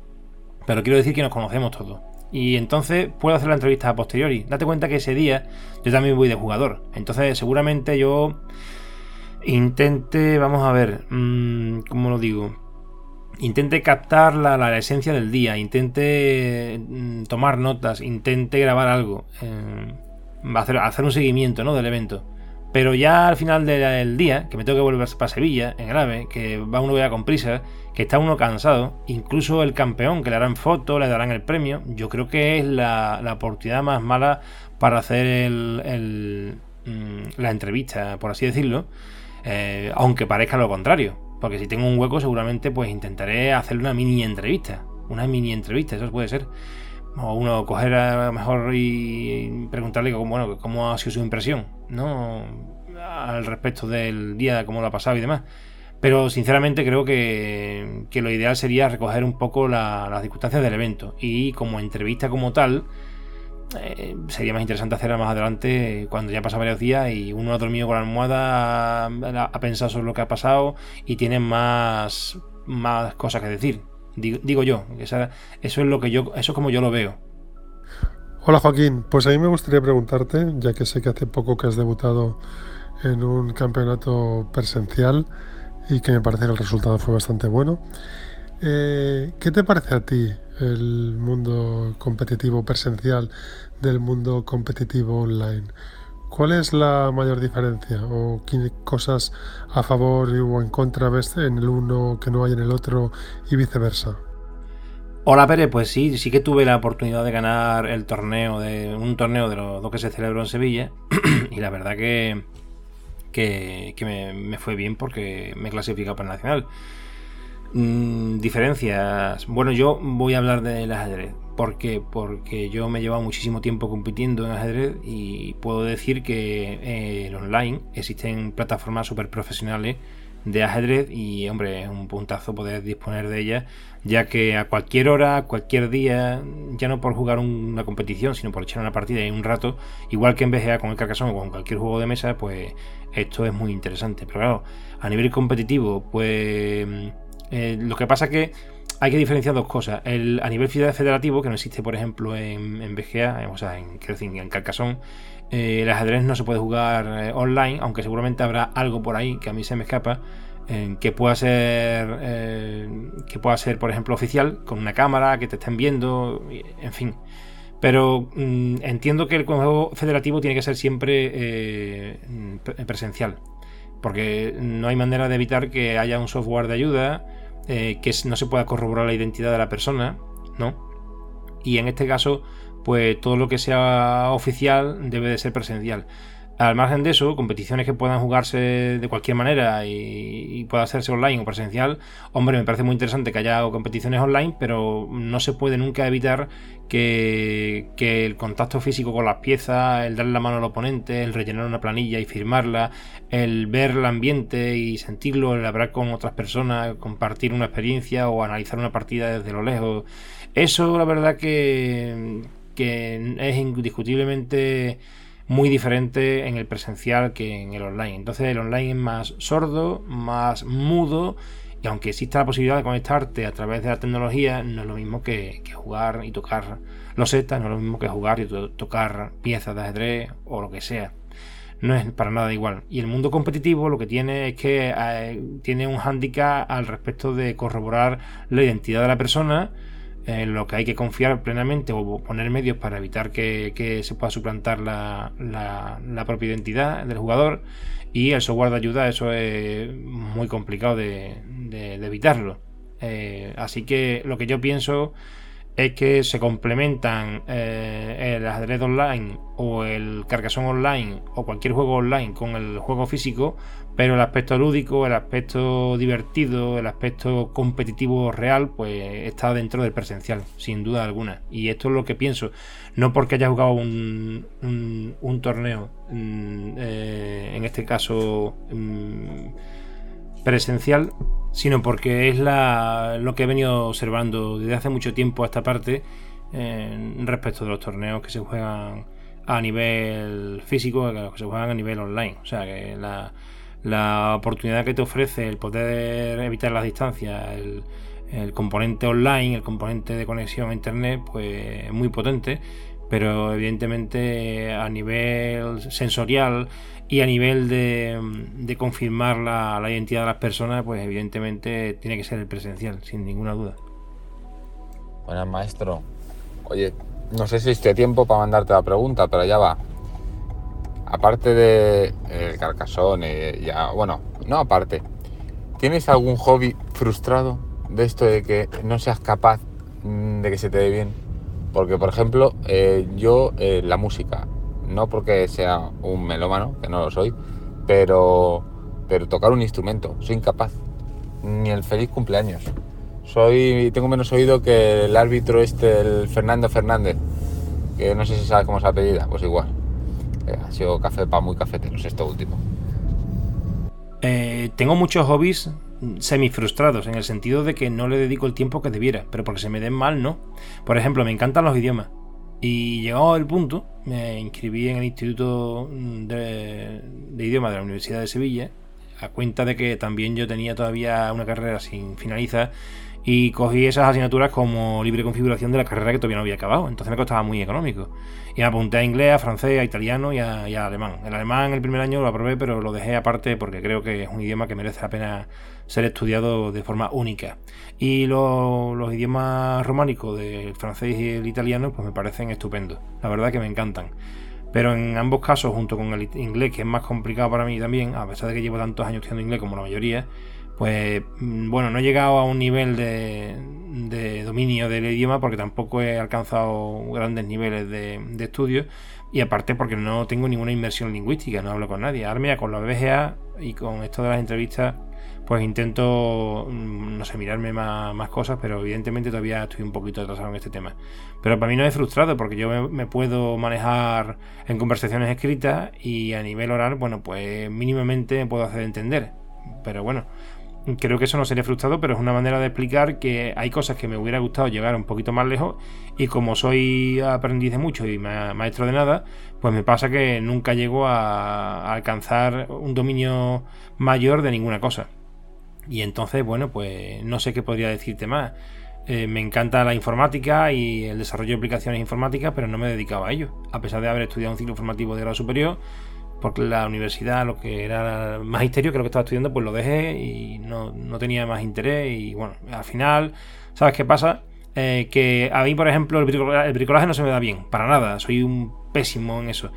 Speaker 1: pero quiero decir que nos conocemos todos. Y entonces puedo hacer la entrevista a posteriori. Date cuenta que ese día yo también voy de jugador. Entonces seguramente yo intente, vamos a ver, mm, ¿cómo lo digo? Intente captar la, esencia del día, intente mm, tomar notas, intente grabar algo, eh, hacer, hacer, un seguimiento ¿no? del evento. Pero ya al final del día, que me tengo que volver para Sevilla, en grave, que va uno ya con prisa, que está uno cansado, incluso el campeón, que le harán foto, le darán el premio, yo creo que es la, oportunidad más mala para hacer el, mm, la entrevista, por así decirlo, eh, aunque parezca lo contrario. Porque si tengo un hueco, seguramente pues intentaré hacer una mini entrevista. Una mini entrevista, eso puede ser. O uno coger a lo mejor y preguntarle cómo, bueno, cómo ha sido su impresión, ¿no? Al respecto del día, cómo lo ha pasado y demás. Pero sinceramente creo que, lo ideal sería recoger un poco las circunstancias del evento. Y como entrevista como tal, eh, sería más interesante hacerla más adelante cuando ya pasan varios días y uno ha dormido con la almohada, ha, pensado sobre lo que ha pasado y tiene más, más cosas que decir. Digo, yo, eso es lo que yo, eso es como yo lo veo.
Speaker 5: Hola Joaquín, pues a mí me gustaría preguntarte, ya que sé que hace poco que has debutado en un campeonato presencial y que me parece que el resultado fue bastante bueno. Eh, ¿Qué te parece a ti el mundo competitivo presencial del mundo competitivo online? ¿Cuál es la mayor diferencia? ¿O qué cosas a favor o en contra ves en el uno que no hay en el otro y viceversa?
Speaker 1: Hola Pérez, pues sí, sí que tuve la oportunidad de ganar el torneo, de un torneo de los dos que se celebró en Sevilla [CLEARS THROAT] y la verdad que, que, me, me, fue bien porque me he clasificado para el Nacional. Mm, diferencias. Bueno, yo voy a hablar del ajedrez. ¿Por qué? Porque yo me he llevado muchísimo tiempo compitiendo en ajedrez y puedo decir que eh, en online existen plataformas súper profesionales de ajedrez y hombre es un puntazo poder disponer de ellas ya que a cualquier hora, cualquier día, ya no por jugar una competición sino por echar una partida y un rato, igual que en BGA con el Carcassonne o con cualquier juego de mesa, pues esto es muy interesante. Pero claro, a nivel competitivo, pues eh, lo que pasa es que hay que diferenciar dos cosas. A nivel federativo, que no existe, por ejemplo, en, en BGA, o sea, en, en Carcassonne, eh, el ajedrez no se puede jugar eh, online, aunque seguramente habrá algo por ahí que a mí se me escapa, que pueda ser, que pueda ser, por ejemplo, oficial, con una cámara, que te estén viendo, en fin. Pero mm, entiendo que el juego federativo tiene que ser siempre presencial porque no hay manera de evitar que haya un software de ayuda, eh, que no se pueda corroborar la identidad de la persona, ¿no? Y en este caso, pues todo lo que sea oficial debe de ser presencial. Al margen de eso, competiciones que puedan jugarse de cualquier manera y, pueda hacerse online o presencial, hombre, me parece muy interesante que haya competiciones online, pero no se puede nunca evitar que, el contacto físico con las piezas, el darle la mano al oponente, el rellenar una planilla y firmarla, el ver el ambiente y sentirlo, el hablar con otras personas, compartir una experiencia o analizar una partida desde lo lejos, eso la verdad que, que es indiscutiblemente muy diferente en el presencial que en el online. Entonces el online es más sordo, más mudo y aunque exista la posibilidad de conectarte a través de la tecnología, no es lo mismo que, jugar y tocar los setas, no es lo mismo que jugar y tocar piezas de ajedrez o lo que sea. No es para nada igual. Y el mundo competitivo lo que tiene es que eh, tiene un hándicap al respecto de corroborar la identidad de la persona en lo que hay que confiar plenamente o poner medios para evitar que, se pueda suplantar la, propia identidad del jugador y el software de ayuda eso es muy complicado de, evitarlo. Eh, así que lo que yo pienso es que se complementan eh, el ajedrez online o el carcasón online o cualquier juego online con el juego físico, pero el aspecto lúdico, el aspecto divertido, el aspecto competitivo real, pues está dentro del presencial, sin duda alguna. Y esto es lo que pienso, no porque haya jugado un, torneo, mm, eh, en este caso mm, presencial, sino porque es lo que he venido observando desde hace mucho tiempo a esta parte respecto de los torneos que se juegan a nivel físico que se juegan a nivel online. O sea que la, la oportunidad que te ofrece el poder evitar las distancias, el, componente online, el componente de conexión a internet, pues es muy potente, pero evidentemente a nivel sensorial y a nivel de, confirmar la, identidad de las personas, pues evidentemente tiene que ser el presencial, sin ninguna duda.
Speaker 6: Buenas, maestro. Oye, no sé si esté tiempo para mandarte la pregunta, pero ya va. Aparte de el carcasón, y ya, bueno, no aparte. ¿Tienes algún hobby frustrado de esto de que no seas capaz mm, de que se te dé bien? Porque, por ejemplo, eh, yo eh, la música, no porque sea un melómano, que no lo soy, pero, pero tocar un instrumento, soy incapaz. Ni el feliz cumpleaños. Soy, tengo menos oído que el árbitro este, el Fernando Fernández, que no sé si sabes cómo se apellida, pues igual. Ha sido café para muy cafeteros esto último.
Speaker 1: Eh, tengo muchos hobbies semi frustrados en el sentido de que no le dedico el tiempo que debiera, pero porque se me den mal, no. Por ejemplo, me encantan los idiomas. Y llegado el punto, me inscribí en el Instituto de, de Idiomas de la Universidad de Sevilla, a cuenta de que también yo tenía todavía una carrera sin finalizar y cogí esas asignaturas como libre configuración de la carrera que todavía no había acabado, entonces me costaba muy económico. Y me apunté a inglés, a francés, a italiano y a, alemán. El alemán el primer año lo aprobé, pero lo dejé aparte porque creo que es un idioma que merece la pena ser estudiado de forma única. Y los idiomas románicos del francés y el italiano pues me parecen estupendos, la verdad que me encantan. Pero en ambos casos, junto con el inglés, que es más complicado para mí también, a pesar de que llevo tantos años estudiando inglés como la mayoría, pues mm, bueno, no he llegado a un nivel de, dominio del idioma porque tampoco he alcanzado grandes niveles de, estudio y aparte porque no tengo ninguna inmersión lingüística, no hablo con nadie. Ahora con la BGA y con esto de las entrevistas, pues intento, mm, no sé, mirarme más, cosas, pero evidentemente todavía estoy un poquito atrasado en este tema. Pero para mí no es frustrado porque yo me puedo manejar en conversaciones escritas y a nivel oral, bueno, pues mínimamente me puedo hacer entender. Pero bueno, creo que eso no sería frustrado, pero es una manera de explicar que hay cosas que me hubiera gustado llegar un poquito más lejos y como soy aprendiz de mucho y maestro de nada, pues me pasa que nunca llego a, alcanzar un dominio mayor de ninguna cosa. Y entonces, bueno, pues no sé qué podría decirte más. Eh, me encanta la informática y el desarrollo de aplicaciones informáticas, pero no me he dedicado a ello. A pesar de haber estudiado un ciclo formativo de grado superior, porque la universidad, lo que era magisterio, que lo que estaba estudiando, pues lo dejé y no, tenía más interés. Y bueno, al final, ¿sabes qué pasa? Eh, que a mí, por ejemplo, el bricolaje, no se me da bien, para nada, soy un pésimo en eso.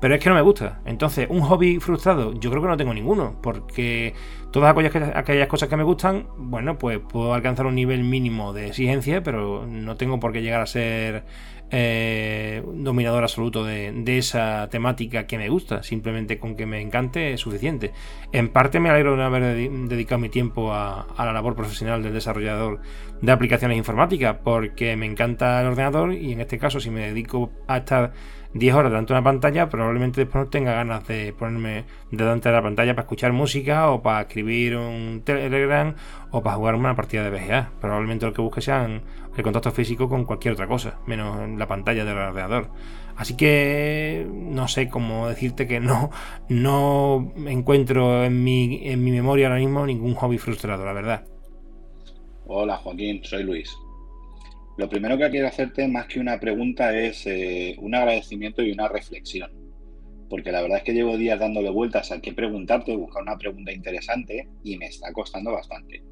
Speaker 1: Pero es que no me gusta. Entonces, un hobby frustrado, yo creo que no tengo ninguno, porque todas aquellas, aquellas cosas que me gustan, bueno, pues puedo alcanzar un nivel mínimo de exigencia, pero no tengo por qué llegar a ser eh, dominador absoluto de, esa temática que me gusta. Simplemente con que me encante es suficiente. En parte me alegro de haber dedicado mi tiempo a, la labor profesional del desarrollador de aplicaciones informáticas, porque me encanta el ordenador y en este caso si me dedico a estar 10 horas delante de una pantalla, probablemente después no tenga ganas de ponerme delante de la pantalla para escuchar música o para escribir un Telegram o para jugar una partida de BGA. Probablemente lo que busque sean el contacto físico con cualquier otra cosa, menos en la pantalla del ordenador. Así que no sé cómo decirte que no, no encuentro en mi, en mi memoria ahora mismo ningún hobby frustrado, la verdad.
Speaker 7: Hola Joaquín, soy Luis. Lo primero que quiero hacerte, más que una pregunta, es eh, un agradecimiento y una reflexión. Porque la verdad es que llevo días dándole vueltas a qué preguntarte, buscar una pregunta interesante y me está costando bastante.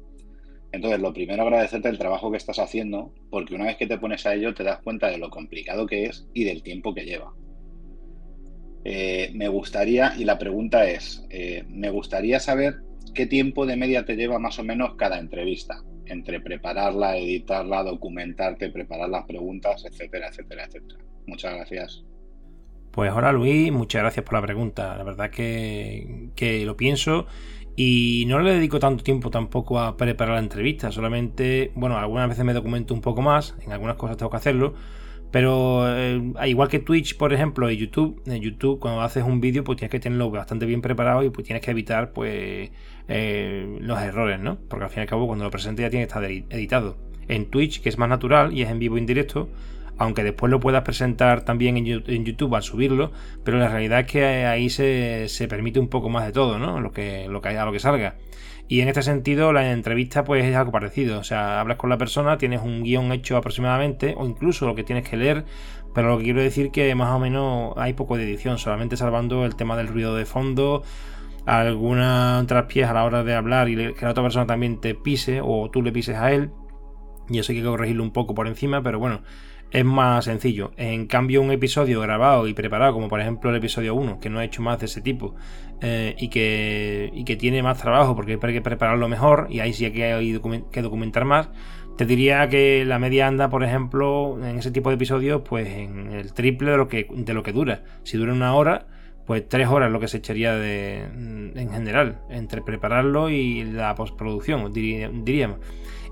Speaker 7: Entonces, lo primero agradecerte el trabajo que estás haciendo, porque una vez que te pones a ello te das cuenta de lo complicado que es y del tiempo que lleva. Eh, me gustaría, y la pregunta es, eh, me gustaría saber qué tiempo de media te lleva más o menos cada entrevista entre prepararla, editarla, documentarte, preparar las preguntas, etcétera, etcétera, etcétera. Muchas gracias.
Speaker 1: Pues hola Luis, muchas gracias por la pregunta. La verdad que, que lo pienso y no le dedico tanto tiempo tampoco a preparar la entrevista. Solamente, bueno, algunas veces me documento un poco más, en algunas cosas tengo que hacerlo. Pero eh, igual que Twitch, por ejemplo, y YouTube, en YouTube cuando haces un vídeo pues tienes que tenerlo bastante bien preparado y pues tienes que evitar pues eh, los errores, ¿no? Porque al fin y al cabo cuando lo presentes ya tiene que estar editado. En Twitch, que es más natural y es en vivo indirecto, aunque después lo puedas presentar también en YouTube al subirlo, pero la realidad es que ahí se, permite un poco más de todo, ¿no? Lo que, lo a lo que salga. Y en este sentido, la entrevista pues es algo parecido. O sea, hablas con la persona, tienes un guion hecho aproximadamente, o incluso lo que tienes que leer, pero lo que quiero decir que más o menos hay poco de edición, solamente salvando el tema del ruido de fondo, alguna traspiés a la hora de hablar y que la otra persona también te pise o tú le pises a él. Y eso hay que corregirlo un poco por encima, pero bueno, es más sencillo. En cambio, un episodio grabado y preparado, como por ejemplo el episodio 1, que no he hecho más de ese tipo, eh, y, que, y que tiene más trabajo porque hay que prepararlo mejor, y ahí sí hay que documentar más, te diría que la media anda, por ejemplo, en ese tipo de episodios, pues en el triple de lo que, de lo que dura. Si dura una hora, pues tres horas lo que se echaría de, en general, entre prepararlo y la postproducción, diríamos.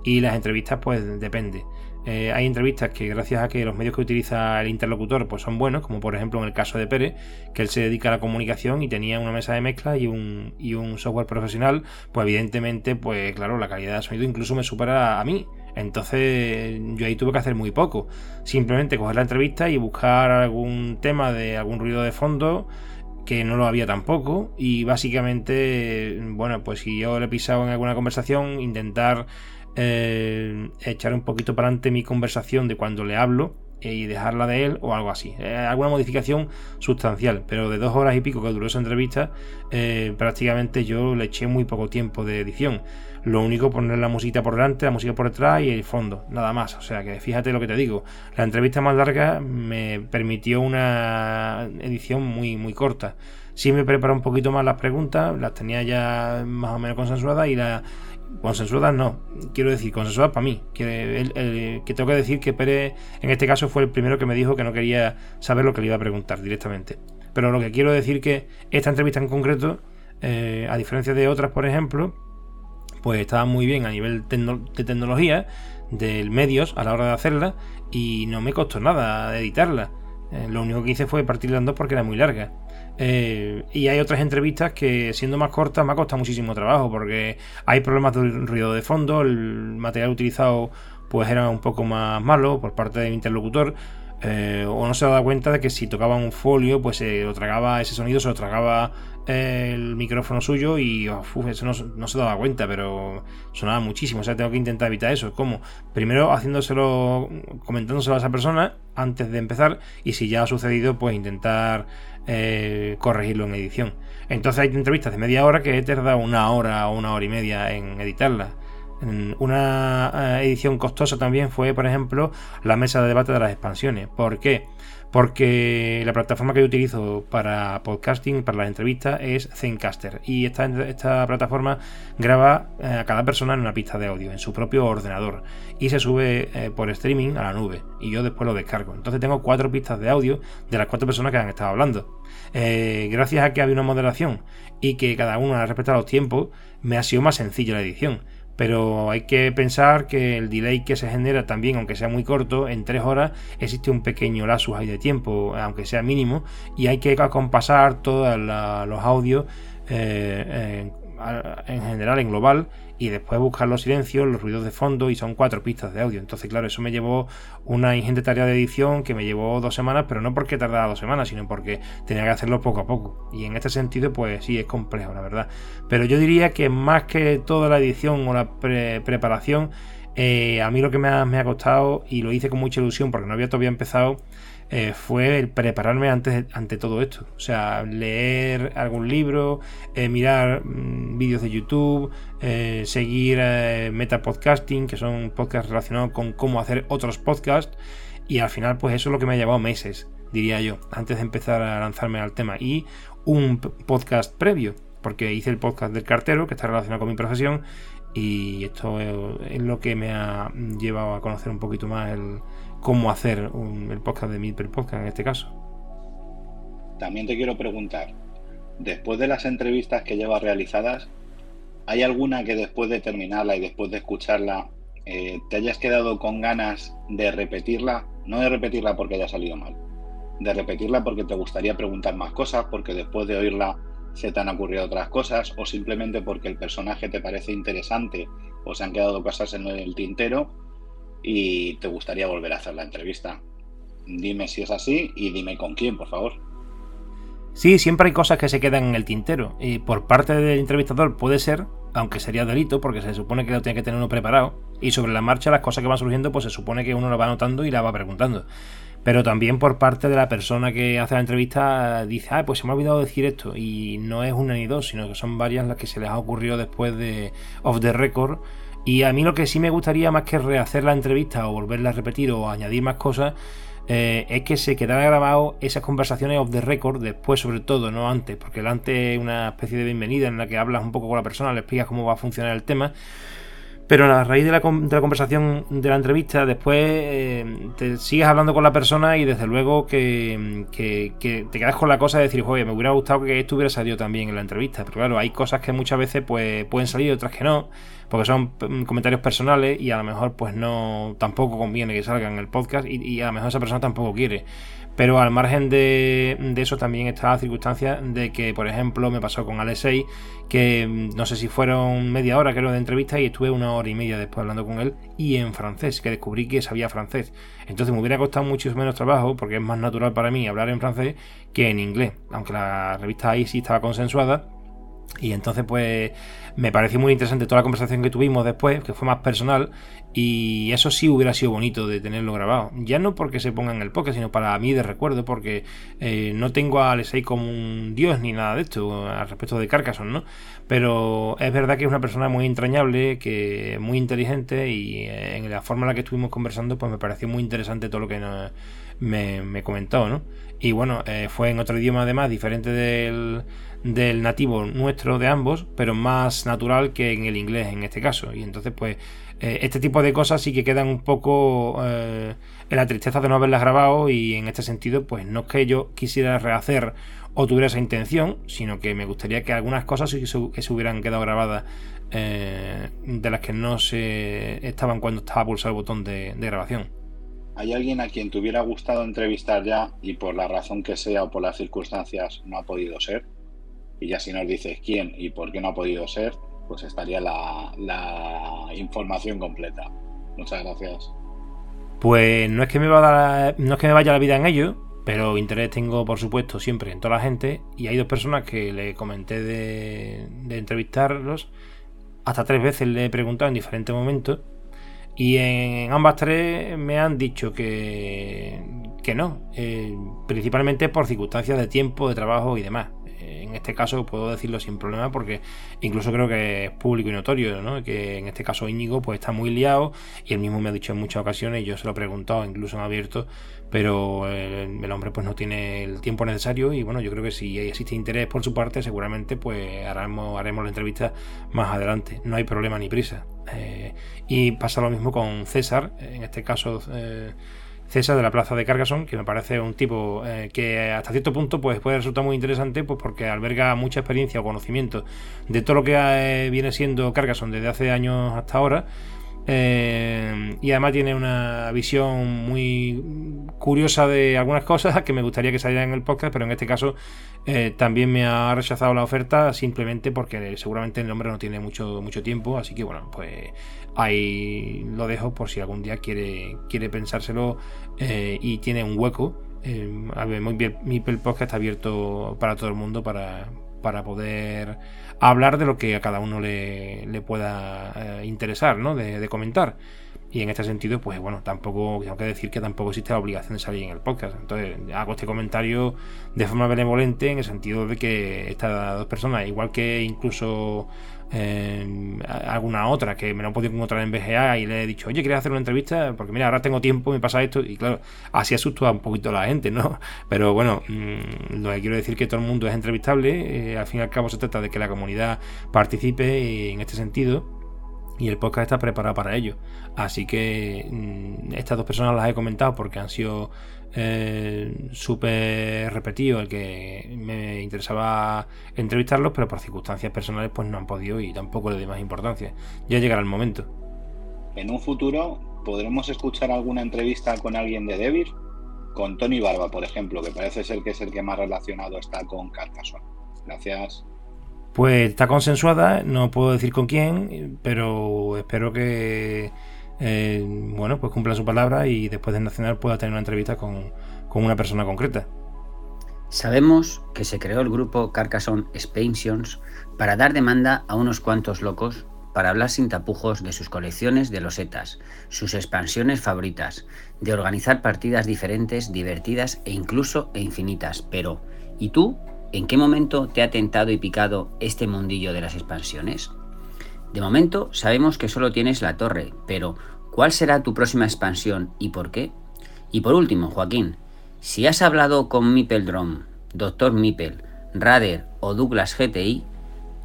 Speaker 1: Y las entrevistas, pues depende. Eh, hay entrevistas que gracias a que los medios que utiliza el interlocutor pues son buenos, como por ejemplo en el caso de Pérez, que él se dedica a la comunicación y tenía una mesa de mezcla y un, y un software profesional, pues evidentemente, pues claro, la calidad de sonido incluso me supera a mí. Entonces yo ahí tuve que hacer muy poco. Simplemente coger la entrevista y buscar algún tema de algún ruido de fondo que no lo había tampoco y básicamente, bueno, pues si yo le he pisado en alguna conversación, intentar eh, echar un poquito para adelante mi conversación de cuando le hablo y dejarla de él o algo así. Eh, alguna modificación sustancial, pero de dos horas y pico que duró esa entrevista, eh, prácticamente yo le eché muy poco tiempo de edición. Lo único poner la música por delante, la música por detrás y el fondo, nada más. O sea que fíjate lo que te digo. La entrevista más larga me permitió una edición muy, muy corta. Sí me preparó un poquito más las preguntas, las tenía ya más o menos consensuadas y la Consensuadas no, quiero decir, consensuadas para mí. Que, que tengo que decir que Pérez, en este caso, fue el primero que me dijo que no quería saber lo que le iba a preguntar directamente. Pero lo que quiero decir que esta entrevista en concreto, eh, a diferencia de otras, por ejemplo, pues estaba muy bien a nivel de tecnología, de medios a la hora de hacerla, y no me costó nada editarla. Eh, lo único que hice fue partirla en dos porque era muy larga. Eh, y hay otras entrevistas que, siendo más cortas, me ha costado muchísimo trabajo porque hay problemas de ruido de fondo, el material utilizado pues era un poco más malo por parte del interlocutor. Eh, o no se daba cuenta de que si tocaba un folio, pues se lo tragaba ese sonido, se lo tragaba el micrófono suyo y eso no, se daba cuenta, pero sonaba muchísimo. O sea, tengo que intentar evitar eso. ¿Cómo? Primero haciéndoselo, comentándoselo a esa persona antes de empezar y si ya ha sucedido, pues intentar eh, corregirlo en edición. Entonces hay entrevistas de media hora que he tardado una hora o una hora y media en editarlas. Una eh, edición costosa también fue, por ejemplo, la mesa de debate de las expansiones. ¿Por qué? Porque la plataforma que yo utilizo para podcasting, para las entrevistas, es Zencaster. Y esta, esta plataforma graba eh, a cada persona en una pista de audio, en su propio ordenador. Y se sube eh, por streaming a la nube. Y yo después lo descargo. Entonces tengo cuatro pistas de audio de las cuatro personas que han estado hablando. gracias a que había una moderación y que cada uno ha respetado los tiempos, me ha sido más sencilla la edición pero hay que pensar que el delay que se genera también, aunque sea muy corto, en tres horas existe un pequeño lapsus de tiempo, aunque sea mínimo, y hay que acompasar todos los audios eh, en general, en global, y después buscar los silencios, los ruidos de fondo y son cuatro pistas de audio. Entonces, claro, eso me llevó una ingente tarea de edición que me llevó dos semanas, pero no porque tardaba dos semanas, sino porque tenía que hacerlo poco a poco. Y en este sentido, pues sí, es complejo, la verdad. Pero yo diría que más que toda la edición o la preparación, eh, a mí lo que me ha, me ha costado, y lo hice con mucha ilusión porque no había todavía empezado, eh, fue el prepararme antes, ante todo esto. O sea, leer algún libro, eh, mirar mm, vídeos de YouTube, eh, seguir Meta Podcasting, que son podcasts relacionados con cómo hacer otros podcasts. Y al final, pues eso es lo que me ha llevado meses, diría yo, antes de empezar a lanzarme al tema. Y un podcast previo, porque hice el podcast del cartero, que está relacionado con mi profesión, Y esto es, lo que me ha llevado a conocer un poquito más el cómo hacer el podcast de Milper Podcast en este caso.
Speaker 7: También te quiero preguntar, después de las entrevistas que llevas realizadas, ¿hay alguna que después de terminarla y después de escucharla eh, te hayas quedado con ganas de repetirla? No de repetirla porque haya salido mal, de repetirla porque te gustaría preguntar más cosas, porque después de oírla se te han ocurrido otras cosas, o simplemente porque el personaje te parece interesante o se han quedado cosas en el tintero y te gustaría volver a hacer la entrevista. Dime si es así y dime con quién, por favor.
Speaker 1: Sí, siempre hay cosas que se quedan en el tintero. Y por parte del entrevistador puede ser, aunque sería delito, porque se supone que lo tiene que tener uno preparado. Y sobre la marcha, las cosas que van surgiendo, pues se supone que uno lo va anotando y la va preguntando. Pero también por parte de la persona que hace la entrevista, dice, ah, pues se me ha olvidado decir esto. Y no es una ni dos, sino que son varias las que se les ha ocurrido después de Off the Record. Y a mí lo que sí me gustaría más que rehacer la entrevista o volverla a repetir o añadir más cosas eh, es que se quedara grabado esas conversaciones off the record, después sobre todo, no antes, porque el antes es una especie de bienvenida en la que hablas un poco con la persona, le explicas cómo va a funcionar el tema. Pero a raíz de la, conversación de la entrevista, después eh, te sigues hablando con la persona y desde luego que, te quedas con la cosa de decir, oye, me hubiera gustado que esto hubiera salido también en la entrevista. Pero claro, hay cosas que muchas veces pues, pueden salir, otras que no porque son mm, comentarios personales y a lo mejor pues no tampoco conviene que salgan en el podcast y, a lo mejor esa persona tampoco quiere. Pero al margen de, eso también está la circunstancia de que, por ejemplo, me pasó con Alexei, que mm, no sé si fueron media hora creo de entrevista y estuve una hora y media después hablando con él y en francés, que descubrí que sabía francés. Entonces me hubiera costado mucho menos trabajo porque es más natural para mí hablar en francés que en inglés, aunque la revista ahí sí estaba consensuada y entonces, pues, me pareció muy interesante toda la conversación que tuvimos después, que fue más personal, y eso sí hubiera sido bonito de tenerlo grabado. Ya no porque se ponga en el podcast, sino para mí de recuerdo, porque eh, no tengo a Alexei como un dios ni nada de esto, al respecto de Carcassonne, ¿no? Pero es verdad que es una persona muy entrañable, que muy inteligente, y eh, en la forma en la que estuvimos conversando, pues me pareció muy interesante todo lo que me, me, comentó, ¿no? Y bueno, eh, fue en otro idioma además, diferente del del nativo nuestro de ambos, pero más natural que en el inglés en este caso. Y entonces, pues, eh, este tipo de cosas sí que quedan un poco eh, en la tristeza de no haberlas grabado y en este sentido, pues no es que yo quisiera rehacer o tuviera esa intención, sino que me gustaría que algunas cosas sí que se, hubieran quedado grabadas eh, de las que no se estaban cuando estaba pulsado el botón de grabación.
Speaker 7: ¿Hay alguien a quien te hubiera gustado entrevistar ya y por la razón que sea o por las circunstancias no ha podido ser? Y ya si nos dices quién y por qué no ha podido ser, pues estaría la, información completa. Muchas gracias.
Speaker 1: Pues no es que me va que me vaya la vida en ello, pero interés tengo por supuesto siempre en toda la gente y hay dos personas que le comenté de, entrevistarlos. Hasta tres veces le he preguntado en diferentes momentos y en ambas tres me han dicho que, que no, eh, principalmente por circunstancias de tiempo, de trabajo y demás en este caso puedo decirlo sin problema porque incluso creo que es público y notorio, ¿no? que en este caso Íñigo pues está muy liado y él mismo me ha dicho en muchas ocasiones, yo se lo he preguntado incluso en abierto, pero el, hombre pues no tiene el tiempo necesario y bueno, yo creo que si existe interés por su parte seguramente pues haremos, haremos la entrevista más adelante, no hay problema ni prisa. Eh, y pasa lo mismo con César, en este caso... Eh, César de la Plaza de Cargason, que me parece un tipo eh, que hasta cierto punto pues, puede resultar muy interesante pues porque alberga mucha experiencia o conocimiento de todo lo que eh, viene siendo Cargason desde hace años hasta ahora. Eh, y además tiene una visión muy curiosa de algunas cosas que me gustaría que salieran en el podcast, pero en este caso también me ha rechazado la oferta simplemente porque seguramente el hombre no tiene mucho, mucho tiempo. Así que bueno, pues ahí lo dejo por si algún día quiere, quiere pensárselo eh, y tiene un hueco. Eh, muy bien, mi podcast está abierto para todo el mundo para, para poder hablar de lo que a cada uno le, le pueda eh, interesar, ¿no? De, de, comentar. Y en este sentido, pues bueno, tampoco tengo que decir que tampoco existe la obligación de salir en el podcast. Entonces, hago este comentario de forma benevolente en el sentido de que estas dos personas, igual que incluso alguna otra que me lo he podido encontrar en BGA y le he dicho, oye, ¿quieres hacer una entrevista? Porque mira, ahora tengo tiempo, me pasa esto. Y claro, así asusta un poquito a la gente, ¿no? [LAUGHS] Pero bueno, mm, lo que quiero decir que todo el mundo es entrevistable. Eh, al fin y al cabo se trata de que la comunidad participe en este sentido. Y el podcast está preparado para ello. Así que mm, estas dos personas las he comentado porque han sido eh, súper repetidos el que me interesaba entrevistarlos, pero por circunstancias personales pues no han podido y tampoco le doy más importancia. Ya llegará el momento.
Speaker 7: En un futuro podremos escuchar alguna entrevista con alguien de Devir, con Tony Barba, por ejemplo, que parece ser que es el que más relacionado está con Carcassonne. Gracias.
Speaker 1: Pues está consensuada, no puedo decir con quién, pero espero que eh, bueno, pues cumpla su palabra y después del Nacional pueda tener una entrevista con, con una persona concreta.
Speaker 8: Sabemos que se creó el grupo Carcassonne Expansions para dar demanda a unos cuantos locos para hablar sin tapujos de sus colecciones de losetas, sus expansiones favoritas, de organizar partidas diferentes, divertidas e incluso e infinitas. Pero, ¿y tú? ¿En qué momento te ha tentado y picado este mundillo de las expansiones? De momento sabemos que solo tienes la torre, pero ¿cuál será tu próxima expansión y por qué? Y por último, Joaquín, si has hablado con Drum, Dr. Mipel, Rader o Douglas GTI,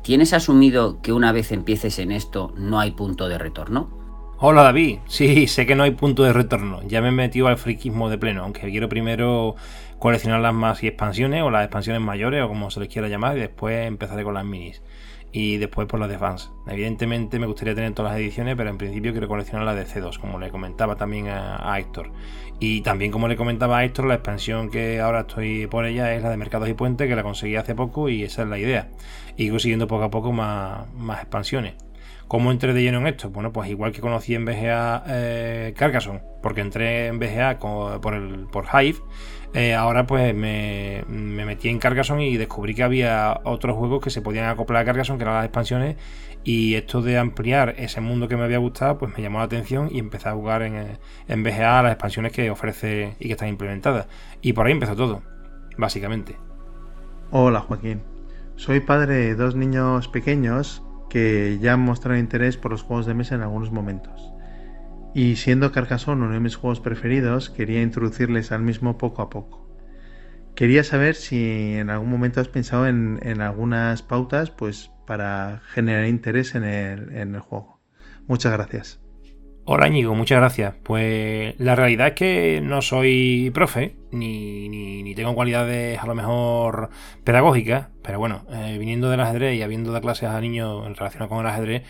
Speaker 8: ¿tienes asumido que una vez empieces en esto no hay punto de retorno?
Speaker 1: Hola David, sí, sé que no hay punto de retorno, ya me he metido al friquismo de pleno, aunque quiero primero coleccionar las más y expansiones o las expansiones mayores o como se les quiera llamar y después empezaré con las minis y después por las de fans. Evidentemente me gustaría tener todas las ediciones, pero en principio quiero coleccionar las de C2, como le comentaba también a, Héctor. Y también como le comentaba a Héctor, la expansión que ahora estoy por ella es la de Mercados y Puentes, que la conseguí hace poco y esa es la idea. Y consiguiendo poco a poco más, más expansiones. ¿Cómo entré de lleno en esto? Bueno, pues igual que conocí en BGA eh, Carcassonne, porque entré en BGA por, el, por Hive, eh, ahora pues me, metí en Carcassonne y descubrí que había otros juegos que se podían acoplar a Carcassonne, que eran las expansiones, y esto de ampliar ese mundo que me había gustado, pues me llamó la atención y empecé a jugar en, en BGA las expansiones que ofrece y que están implementadas. Y por ahí empezó todo, básicamente.
Speaker 9: Hola Joaquín, soy padre de dos niños pequeños que ya han mostrado interés por los juegos de mesa en algunos momentos. Y siendo Carcassonne uno de mis juegos preferidos, quería introducirles al mismo poco a poco. Quería saber si en algún momento has pensado en, algunas pautas pues, para generar interés en el, en el juego. Muchas gracias.
Speaker 1: Hola Íñigo, muchas gracias. Pues la realidad es que no soy profe, ni, ni, tengo cualidades a lo mejor pedagógicas, pero bueno, eh, viniendo del ajedrez y habiendo dado clases a niños en relación con el ajedrez,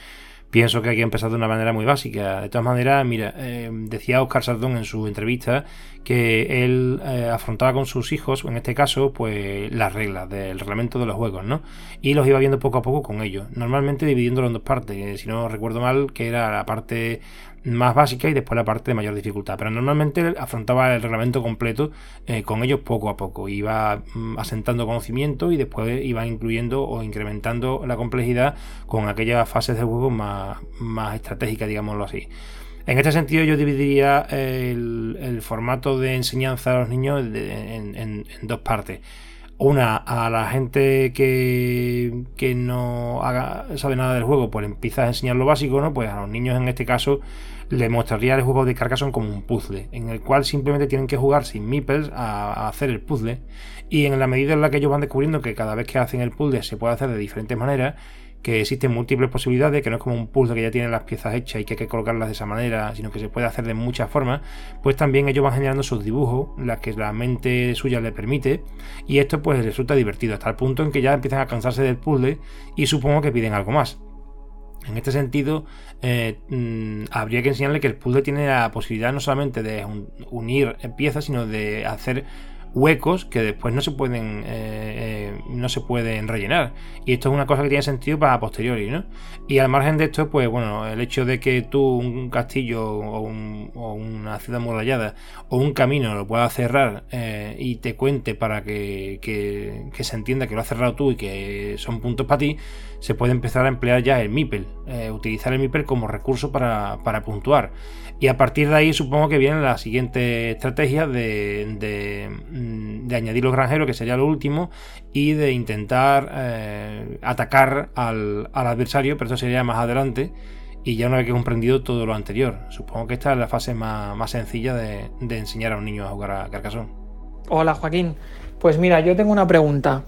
Speaker 1: pienso que hay que empezar de una manera muy básica. De todas maneras, mira, eh, decía Oscar Sardón en su entrevista que él eh, afrontaba con sus hijos, en este caso, pues las reglas del reglamento de los juegos, ¿no? Y los iba viendo poco a poco con ellos. Normalmente dividiéndolo en dos partes, si no recuerdo mal, que era la parte más básica y después la parte de mayor dificultad. Pero normalmente afrontaba el reglamento completo eh, con ellos poco a poco. Iba mm, asentando conocimiento y después iba incluyendo o incrementando la complejidad con aquellas fases de juego más, más estratégicas, digámoslo así. En este sentido yo dividiría el, formato de enseñanza a los niños en, dos partes. Una, a la gente que, que no sabe nada del juego, pues empieza a enseñar lo básico, ¿no? Pues a los niños en este caso le mostraría el juego de Carcassonne como un puzzle, en el cual simplemente tienen que jugar sin meeples a, hacer el puzzle. Y en la medida en la que ellos van descubriendo que cada vez que hacen el puzzle se puede hacer de diferentes maneras, que existen múltiples posibilidades, que no es como un puzzle que ya tiene las piezas hechas y que hay que colocarlas de esa manera, sino que se puede hacer de muchas formas, pues también ellos van generando sus dibujos, las que la mente suya les permite, y esto pues resulta divertido, hasta el punto en que ya empiezan a cansarse del puzzle y supongo que piden algo más. En este sentido, eh, mm, habría que enseñarle que el puzzle tiene la posibilidad no solamente de unir piezas, sino de hacer huecos que después no se pueden eh, eh, no se pueden rellenar y esto es una cosa que tiene sentido para posteriori ¿no? y al margen de esto pues bueno el hecho de que tú un castillo o, una ciudad murallada o un camino lo puedas cerrar eh, y te cuente para que, que, se entienda que lo has cerrado tú y que son puntos para ti se puede empezar a emplear ya el MIPEL utilizar el MIPEL como recurso para, para puntuar y a partir de ahí supongo que viene la siguiente estrategia de, mm, de, añadir los granjeros, que sería lo último, y de intentar eh, atacar al, adversario, pero eso sería más adelante. Y ya una vez que he comprendido todo lo anterior. Supongo que esta es la fase más, sencilla de, enseñar a un niño a jugar a Carcassonne.
Speaker 10: Hola Joaquín. Pues mira, yo tengo una pregunta.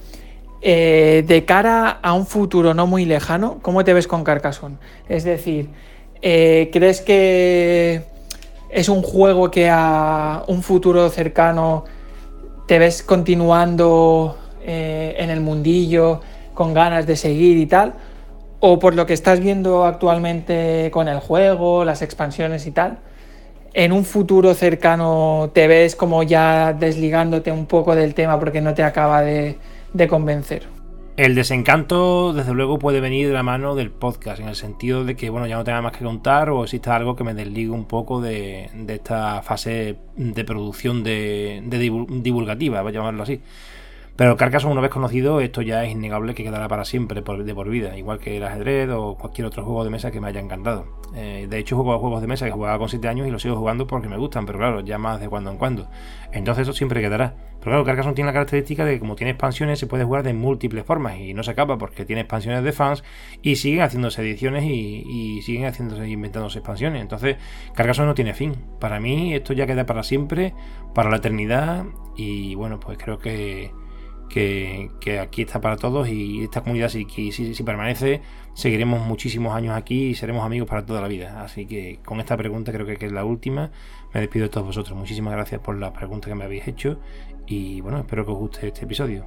Speaker 10: Eh, de cara a un futuro no muy lejano, ¿cómo te ves con Carcassonne? Es decir, eh, ¿crees que es un juego que a un futuro cercano te ves continuando eh, en el mundillo con ganas de seguir y tal? ¿O por lo que estás viendo actualmente con el juego, las expansiones y tal? en un futuro cercano te ves como ya desligándote un poco del tema porque no te acaba de, convencer.
Speaker 1: El desencanto, desde luego, puede venir de la mano del podcast, en el sentido de que, bueno, ya no tenga más que contar o exista algo que me desligue un poco de, esta fase de producción de, divulgativa, voy a llamarlo así. Pero Carcassonne, una vez conocido, esto ya es innegable que quedará para siempre, de por vida, igual que el ajedrez o cualquier otro juego de mesa que me haya encantado. Eh, de hecho, juego juegos de mesa que jugaba con 7 años y los sigo jugando porque me gustan, pero claro, ya más de cuando en cuando. Entonces eso siempre quedará. Pero claro, Carcassonne tiene la característica de que como tiene expansiones se puede jugar de múltiples formas y no se acaba porque tiene expansiones de fans y siguen haciéndose ediciones y, siguen haciéndose inventándose expansiones. Entonces, Carcassonne no tiene fin. Para mí esto ya queda para siempre, para la eternidad y bueno, pues creo que que, aquí está para todos y esta comunidad si, si, permanece seguiremos muchísimos años aquí y seremos amigos para toda la vida. Así que con esta pregunta creo que es la última. Me despido de todos vosotros. Muchísimas gracias por la pregunta que me habéis hecho y bueno, espero que os guste este episodio.